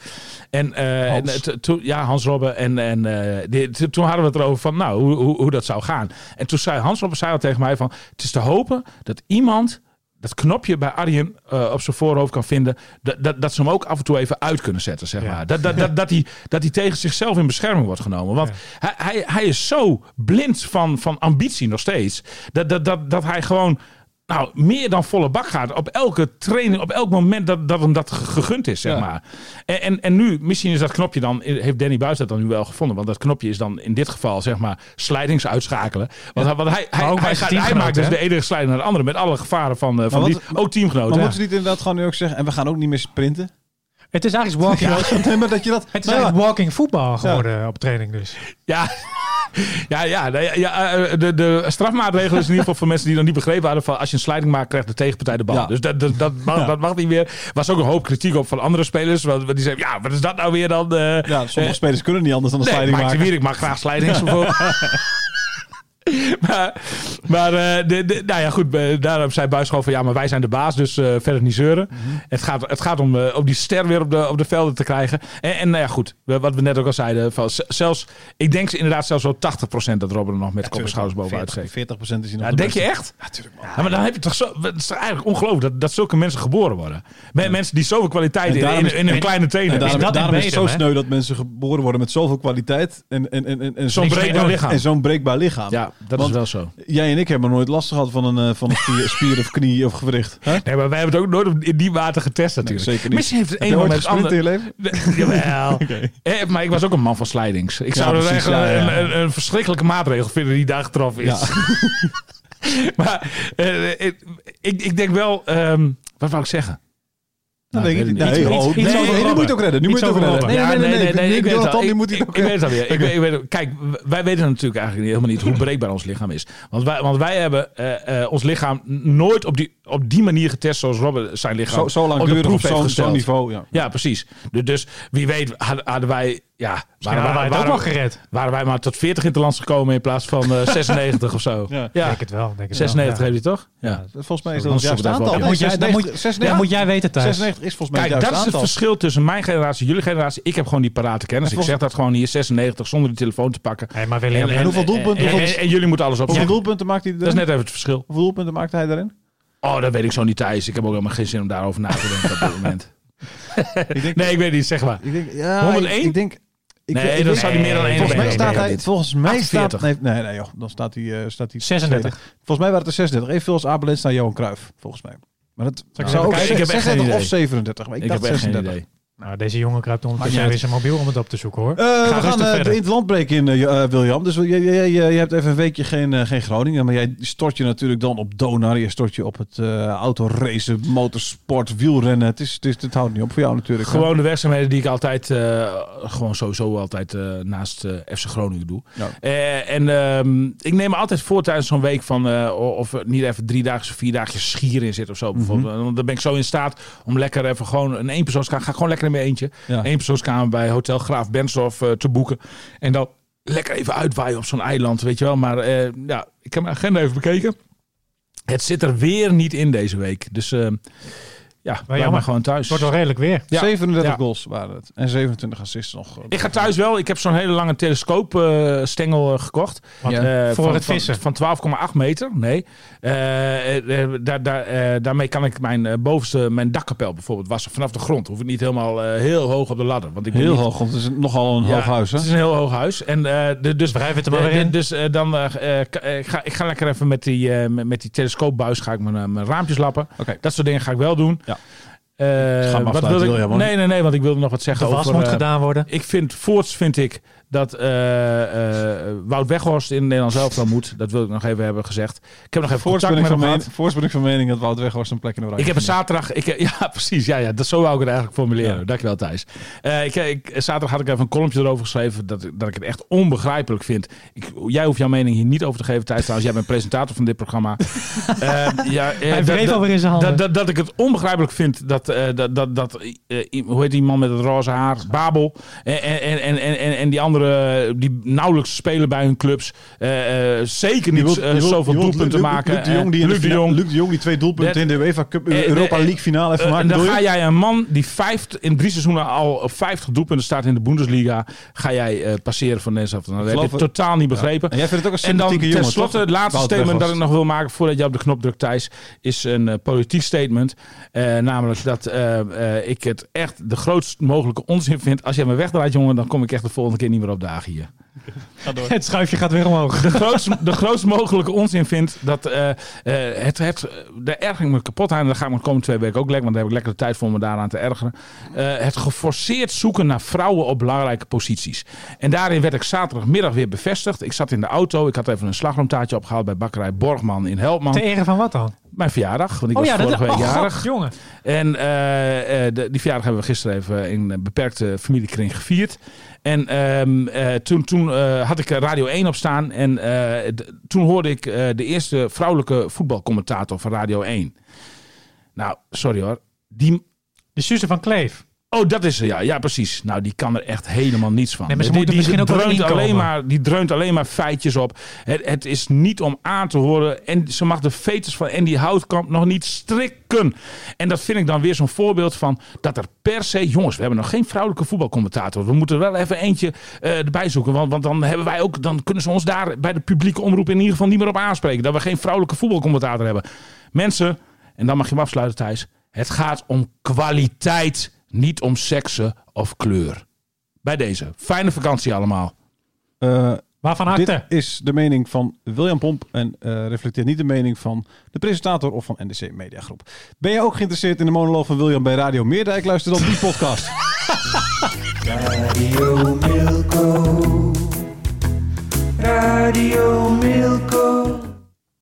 Speaker 4: En,
Speaker 2: Hans.
Speaker 4: en, to- ja, Hans Robben. En, en die- to- toen hadden we het erover van, nou, hoe, hoe, hoe dat zou gaan. En toen zei Hans Robben zei al tegen mij van, het is te hopen dat iemand dat knopje bij Arjen eh, op zijn voorhoofd kan vinden. Dat, dat, dat ze hem ook af en toe even uit kunnen zetten, zeg
Speaker 3: Ja.
Speaker 4: maar. Dat, dat, dat, dat, hij, dat hij tegen zichzelf in bescherming wordt genomen. Want hij, hij, hij is zo blind van, van ambitie nog steeds. Dat, dat, dat, dat hij gewoon nou, meer dan volle bak gaat. Op elke training, op elk moment dat, dat hem dat ge- gegund is, zeg
Speaker 2: Ja.
Speaker 4: maar. En, en, en nu, misschien is dat knopje dan, heeft Danny Buis dat dan nu wel gevonden. Want dat knopje is dan in dit geval, zeg maar, slijdings uitschakelen. Want, hij- want hij, hij, hij, gaat, maakt dus de ene sliding naar de andere. Met alle gevaren van, eh, van
Speaker 2: wat-
Speaker 4: die, ook teamgenoten.
Speaker 2: Maar
Speaker 4: ja.
Speaker 2: moeten ze niet inderdaad gewoon nu ook zeggen, en we gaan ook niet meer sprinten?
Speaker 3: Het is eigenlijk walking,
Speaker 2: maar dat je dat...
Speaker 3: het is
Speaker 2: Nou ja,
Speaker 3: eigenlijk walking voetbal geworden op training dus.
Speaker 4: Ja, ja, ja, nee, ja eh, de, de strafmaatregel is in ieder geval voor mensen die nog niet begrepen hadden van als je een sliding maakt, krijgt de tegenpartij de bal.
Speaker 2: Ja.
Speaker 4: Dus dat, dat, dat, mag,
Speaker 2: Ja.
Speaker 4: dat mag niet meer. Was ook een hoop kritiek op van andere spelers. Want die zeiden, ja, wat is dat nou weer dan? eh,
Speaker 2: ja, sommige
Speaker 4: eh,
Speaker 2: spelers kunnen niet anders dan een
Speaker 4: Nee,
Speaker 2: sliding
Speaker 4: de
Speaker 2: maken.
Speaker 4: Wierik mag graag slidings. bijvoorbeeld. maar Maar eh, de, de, nou ja, goed. eh, daarom zei Buis gewoon van ja, maar wij zijn de baas, dus eh, verder niet zeuren. Het gaat, het gaat om, om die ster weer op de, op de velden te krijgen. En, en nou ja, goed. Wat we net ook al zeiden. Van, zelfs, ik denk inderdaad zelfs wel 80% dat Robben er nog met kop en schouders bovenuit steekt.
Speaker 2: 40% is hij nog
Speaker 4: Ja,
Speaker 2: de
Speaker 4: denk je echt? Ja, maar dan heb je toch zo. Het is toch eigenlijk ongelooflijk dat, dat zulke mensen geboren worden. Met Mensen die zoveel kwaliteit in, in, in hun
Speaker 2: en-
Speaker 4: kleine tenen.
Speaker 2: En daarom,
Speaker 3: dat
Speaker 2: daarom is het zo sneu dat mensen geboren worden met zoveel kwaliteit en, en, en, en, en
Speaker 4: Zo'n breekbaar lichaam.
Speaker 2: En zo'n breekbaar lichaam.
Speaker 4: ja, dat
Speaker 2: Want-
Speaker 4: is wel zo.
Speaker 2: Jij en ik hebben nooit last gehad van een, eh, van een spier, spier of knie of gewricht.
Speaker 4: Nee, maar wij hebben het ook nooit in die mate getest natuurlijk.
Speaker 2: zeker niet.
Speaker 4: Misschien heeft het een moment het
Speaker 2: gesprint in je leven?
Speaker 4: Jawel. Eh, maar ik was ook een man van slijdings. Ik zou dat
Speaker 2: ja, ja.
Speaker 4: Een, een, een verschrikkelijke maatregel vinden die daar getroffen is. Maar eh, ik, ik ik denk wel... ehm, wat wou ik zeggen?
Speaker 2: Dan
Speaker 4: Nou,
Speaker 2: denk
Speaker 4: ik
Speaker 2: Nee, oh,
Speaker 4: Iets-
Speaker 2: nee,
Speaker 4: iets over
Speaker 2: nee, nu moet je ook redden. Nu moet je ook redden. Nee, nee, nee, nee.
Speaker 4: ik weet het al. Ik- ik- weet het alweer. Ik weet- ik weet- Kijk, wij weten natuurlijk eigenlijk helemaal niet hoe breekbaar ons lichaam is. Want wij, want wij hebben eh, eh, ons lichaam nooit op die, op die manier getest zoals Robben zijn lichaam
Speaker 2: Zo, zo lang
Speaker 4: op de
Speaker 2: duren op
Speaker 4: proef heeft
Speaker 2: zo'n
Speaker 4: gesteld.
Speaker 2: niveau. Ja.
Speaker 4: Ja, precies. Dus, dus wie weet hadden wij... Ja,
Speaker 3: hadden wij het ook wel gered.
Speaker 4: waren wij maar tot 40 interlands gekomen in plaats van eh, 96 of zo.
Speaker 2: Ja.
Speaker 4: Ja,
Speaker 3: Denk het wel. Denk het
Speaker 4: 96
Speaker 3: wel.
Speaker 4: heeft hij toch? Ja.
Speaker 2: Volgens mij is dat het
Speaker 4: dan ik dat
Speaker 2: aantal. Nee,
Speaker 3: moet jij, dat moet,
Speaker 2: 96
Speaker 3: ja,
Speaker 2: 96
Speaker 3: moet jij weten thuis.
Speaker 2: 96 is volgens mij
Speaker 4: Kijk,
Speaker 2: het
Speaker 4: dat is het verschil tussen mijn generatie, jullie generatie. Ik heb gewoon die parate kennis.
Speaker 2: En
Speaker 4: Ik zeg dat gewoon hier 96 zonder die telefoon te pakken.
Speaker 3: Maar William,
Speaker 2: en hoeveel doelpunten-
Speaker 4: En, en-
Speaker 2: hoeveel-
Speaker 4: en jullie moeten alles
Speaker 2: Hoeveel
Speaker 4: opzoeken.
Speaker 2: doelpunten maakt hij
Speaker 4: Dat is
Speaker 2: erin?
Speaker 4: net even het verschil.
Speaker 2: Hoeveel doelpunten maakt hij daarin?
Speaker 4: Oh, dat weet ik zo niet, Thijs. Ik heb ook helemaal geen zin om daarover na te denken op dit moment.
Speaker 2: Ik denk,
Speaker 4: Nee, ik weet niet. Zeg maar.
Speaker 2: ik denk, ja,
Speaker 4: 101?
Speaker 2: Ik, ik denk, ik,
Speaker 4: Nee,
Speaker 2: ik
Speaker 4: dan zou hij meer dan één
Speaker 2: Volgens mij staat hij, volgens mij
Speaker 4: 48.
Speaker 2: staat, nee, nee, nee, joh, dan staat hij, eh, staat hij
Speaker 3: 36.
Speaker 2: tweede. Volgens mij waren het er 36. Evenveel als Abelens naar Johan Cruijff, volgens mij. Maar dat zou
Speaker 3: even
Speaker 2: ook?
Speaker 4: Ik heb echt geen
Speaker 2: 36 of
Speaker 4: idee.
Speaker 2: 37. Maar ik,
Speaker 4: Ik
Speaker 2: dacht
Speaker 4: heb echt geen
Speaker 2: 36.
Speaker 3: Nou, deze jongen kruipt ondertussen weer zijn mobiel om het op te zoeken hoor.
Speaker 2: Eh, we
Speaker 3: Ga
Speaker 2: gaan
Speaker 3: verder.
Speaker 2: in het land breken in, eh, eh, William. Dus je, je, je, je hebt even een weekje geen, geen Groningen. Maar jij stort je natuurlijk dan op Donar. Je stort je op het eh autoracen, motorsport, wielrennen. Het, is, het, is, het houdt niet op voor jou natuurlijk.
Speaker 4: Gewoon de werkzaamheden die ik altijd, eh, gewoon sowieso altijd eh, naast eh, FC Groningen doe.
Speaker 2: Ja.
Speaker 4: Eh, en ehm, ik neem me altijd voor tijdens zo'n week van eh, of niet even drie dagen of vier dagen schier in zit of zo. bijvoorbeeld. Want Dan ben ik zo in staat om lekker even gewoon een eenpersoonskamer, ga ik gewoon lekker in mijn eentje.
Speaker 2: Ja.
Speaker 4: Eenpersoonskamer bij Hotel Graaf Bensdorf eh, te boeken. En dan lekker even uitwaaien op zo'n eiland, weet je wel. Maar eh, ja, ik heb mijn agenda even bekeken. Het zit er weer niet in deze week. Dus eh, ja,
Speaker 3: jammer.
Speaker 4: maar gewoon thuis.
Speaker 3: Het wordt wel redelijk weer.
Speaker 4: Ja.
Speaker 2: 37
Speaker 4: Ja.
Speaker 2: goals waren het. En 27 assists nog.
Speaker 4: Ik ga thuis wel. Ik heb zo'n hele lange telescoopstengel eh, gekocht.
Speaker 3: Want,
Speaker 4: Eh,
Speaker 3: voor
Speaker 4: van,
Speaker 3: het vissen.
Speaker 4: Van, 12,8 meter. Nee. Eh, eh, daar, daar, eh, daarmee kan ik mijn eh, bovenste, mijn dakkapel bijvoorbeeld wassen vanaf de grond. Hoef ik niet helemaal eh, heel hoog op de ladder. Want ik ben
Speaker 2: Heel
Speaker 4: niet-
Speaker 2: hoog, want het is nogal een
Speaker 4: Ja,
Speaker 2: hoog huis. Hè?
Speaker 4: Het is een heel hoog huis. En eh, de, dus
Speaker 3: Wrijf het er maar
Speaker 4: eh,
Speaker 3: weer in.
Speaker 4: Dus eh, dan eh, eh, eh, ga ik ga lekker even met die, eh, met, met die telescoopbuis ga ik mijn, eh, mijn raampjes lappen. Dat soort dingen ga ik wel doen.
Speaker 2: Ja.
Speaker 4: Eh,
Speaker 2: maar
Speaker 4: wat wil ik? Nee, nee, nee, want ik wilde nog wat zeggen
Speaker 3: De was
Speaker 4: over.
Speaker 3: moet
Speaker 4: eh,
Speaker 3: gedaan worden.
Speaker 4: ik vind, voorts vind ik dat eh, eh, Wout Weghorst in Nederland zelf dan moet. Dat wil ik nog even hebben gezegd. Ik heb nog even
Speaker 2: Voorts
Speaker 4: contact
Speaker 2: ik
Speaker 4: met
Speaker 2: van
Speaker 4: hem
Speaker 2: mening,
Speaker 4: gehad.
Speaker 2: voorts ben ik van mening dat Wout Weghorst een plek in de oranje
Speaker 4: Ik heb een zaterdag, ik, ja precies, ja, ja, dat, zo wou ik het eigenlijk formuleren.
Speaker 2: Ja.
Speaker 4: Dankjewel Thijs. Eh, ik, ik, zaterdag had ik even een columnje erover geschreven dat, ik- dat ik het echt onbegrijpelijk vind. Ik, jij hoeft jouw mening hier niet over te geven Thijs trouwens. Jij bent presentator van dit programma. Ja,
Speaker 3: Hij wreef alweer in zijn handen.
Speaker 4: dat, dat, dat ik het onbegrijpelijk vind dat, dat, dat, dat hoe heet die man met het roze haar? Babel. En, en, en, en, en, die anderen die nauwelijks spelen bij hun clubs. eh, eh, zeker niet
Speaker 2: wilt-
Speaker 4: eh,
Speaker 2: wilt-
Speaker 4: zoveel
Speaker 2: wilt
Speaker 4: doelpunten
Speaker 2: Luc-
Speaker 4: maken.
Speaker 2: Luc de Jong die,
Speaker 4: Luc de Jong.
Speaker 2: Luc de Jong die twee doelpunten
Speaker 4: Dat-
Speaker 2: in de UEFA Cup, Europa League finale heeft gemaakt.
Speaker 4: en dan ga jij een man die vijf, in drie seizoenen al op 50 doelpunten staat in de Bundesliga. Ga jij passeren van Nederland. Dan heb je
Speaker 2: geloof
Speaker 4: het
Speaker 2: het-
Speaker 4: totaal niet begrepen.
Speaker 2: En jij vindt het ook een
Speaker 4: En dan tenslotte het laatste statement dat ik nog wil maken voordat je op de knop drukt, Thijs, is een politiek statement. Namelijk dat ik het echt de grootst mogelijke onzin vind. Als jij me wegdraait, jongen, dan kom ik echt de volgende keer niet meer op dagen hier.
Speaker 3: Het schuifje gaat weer omhoog.
Speaker 4: De grootst, de grootst mogelijke onzin vind dat eh, eh, het, het, erger ik me kapot aan. En daar ga ik me de komende twee weken ook lekker, want daar heb ik lekker de tijd voor me daaraan te ergeren. Eh, het geforceerd zoeken naar vrouwen op belangrijke posities. En daarin werd ik zaterdagmiddag weer bevestigd. Ik zat in de auto, ik had even een slagroomtaartje opgehaald bij bakkerij Borgman in Helpman.
Speaker 3: Ter ere van wat dan?
Speaker 4: Mijn verjaardag, want ik
Speaker 3: Oh
Speaker 4: was
Speaker 3: ja, dat
Speaker 4: vorige week
Speaker 3: oh,
Speaker 4: jarig.
Speaker 3: God, jongen.
Speaker 4: En eh, eh, de, die verjaardag hebben we gisteren even in een beperkte familiekring gevierd. En ehm, eh, toen, toen eh, had ik Radio 1 op staan. En eh, toen hoorde ik de eerste vrouwelijke voetbalcommentator van Radio 1. Nou, sorry hoor. Die,
Speaker 3: De Suze van Kleef.
Speaker 4: Oh, dat is er, ja. Ja, precies. Nou, die kan er echt helemaal niets van.
Speaker 3: Nee, maar ze
Speaker 4: die,
Speaker 3: moeten
Speaker 4: die,
Speaker 3: misschien ook
Speaker 4: dreunt
Speaker 3: inkomen.
Speaker 4: alleen maar, die dreunt alleen maar feitjes op. Het, het is niet om aan te horen. En ze mag de fetus van Andy Houtkamp nog niet strikken. En dat vind ik dan weer zo'n voorbeeld van dat er per se... Jongens, we hebben nog geen vrouwelijke voetbalcommentator. We moeten er wel even eentje eh, erbij zoeken. Want, want dan, hebben wij ook, dan kunnen ze ons daar bij de publieke omroep in ieder geval niet meer op aanspreken. Dat we geen vrouwelijke voetbalcommentator hebben. Mensen, en dan mag je hem afsluiten Thijs. Het gaat om kwaliteit, niet om seksen of kleur. Bij deze. Fijne vakantie allemaal.
Speaker 2: Eh,
Speaker 3: Waarvan
Speaker 2: dit
Speaker 3: akte?
Speaker 2: is de mening van William Pomp en eh, reflecteert niet de mening van de presentator of van NDC Mediagroep. Ben je ook geïnteresseerd in de monoloog van William bij Radio Meerdijk? Luister dan die podcast.
Speaker 1: Radio Milko. Radio Milko.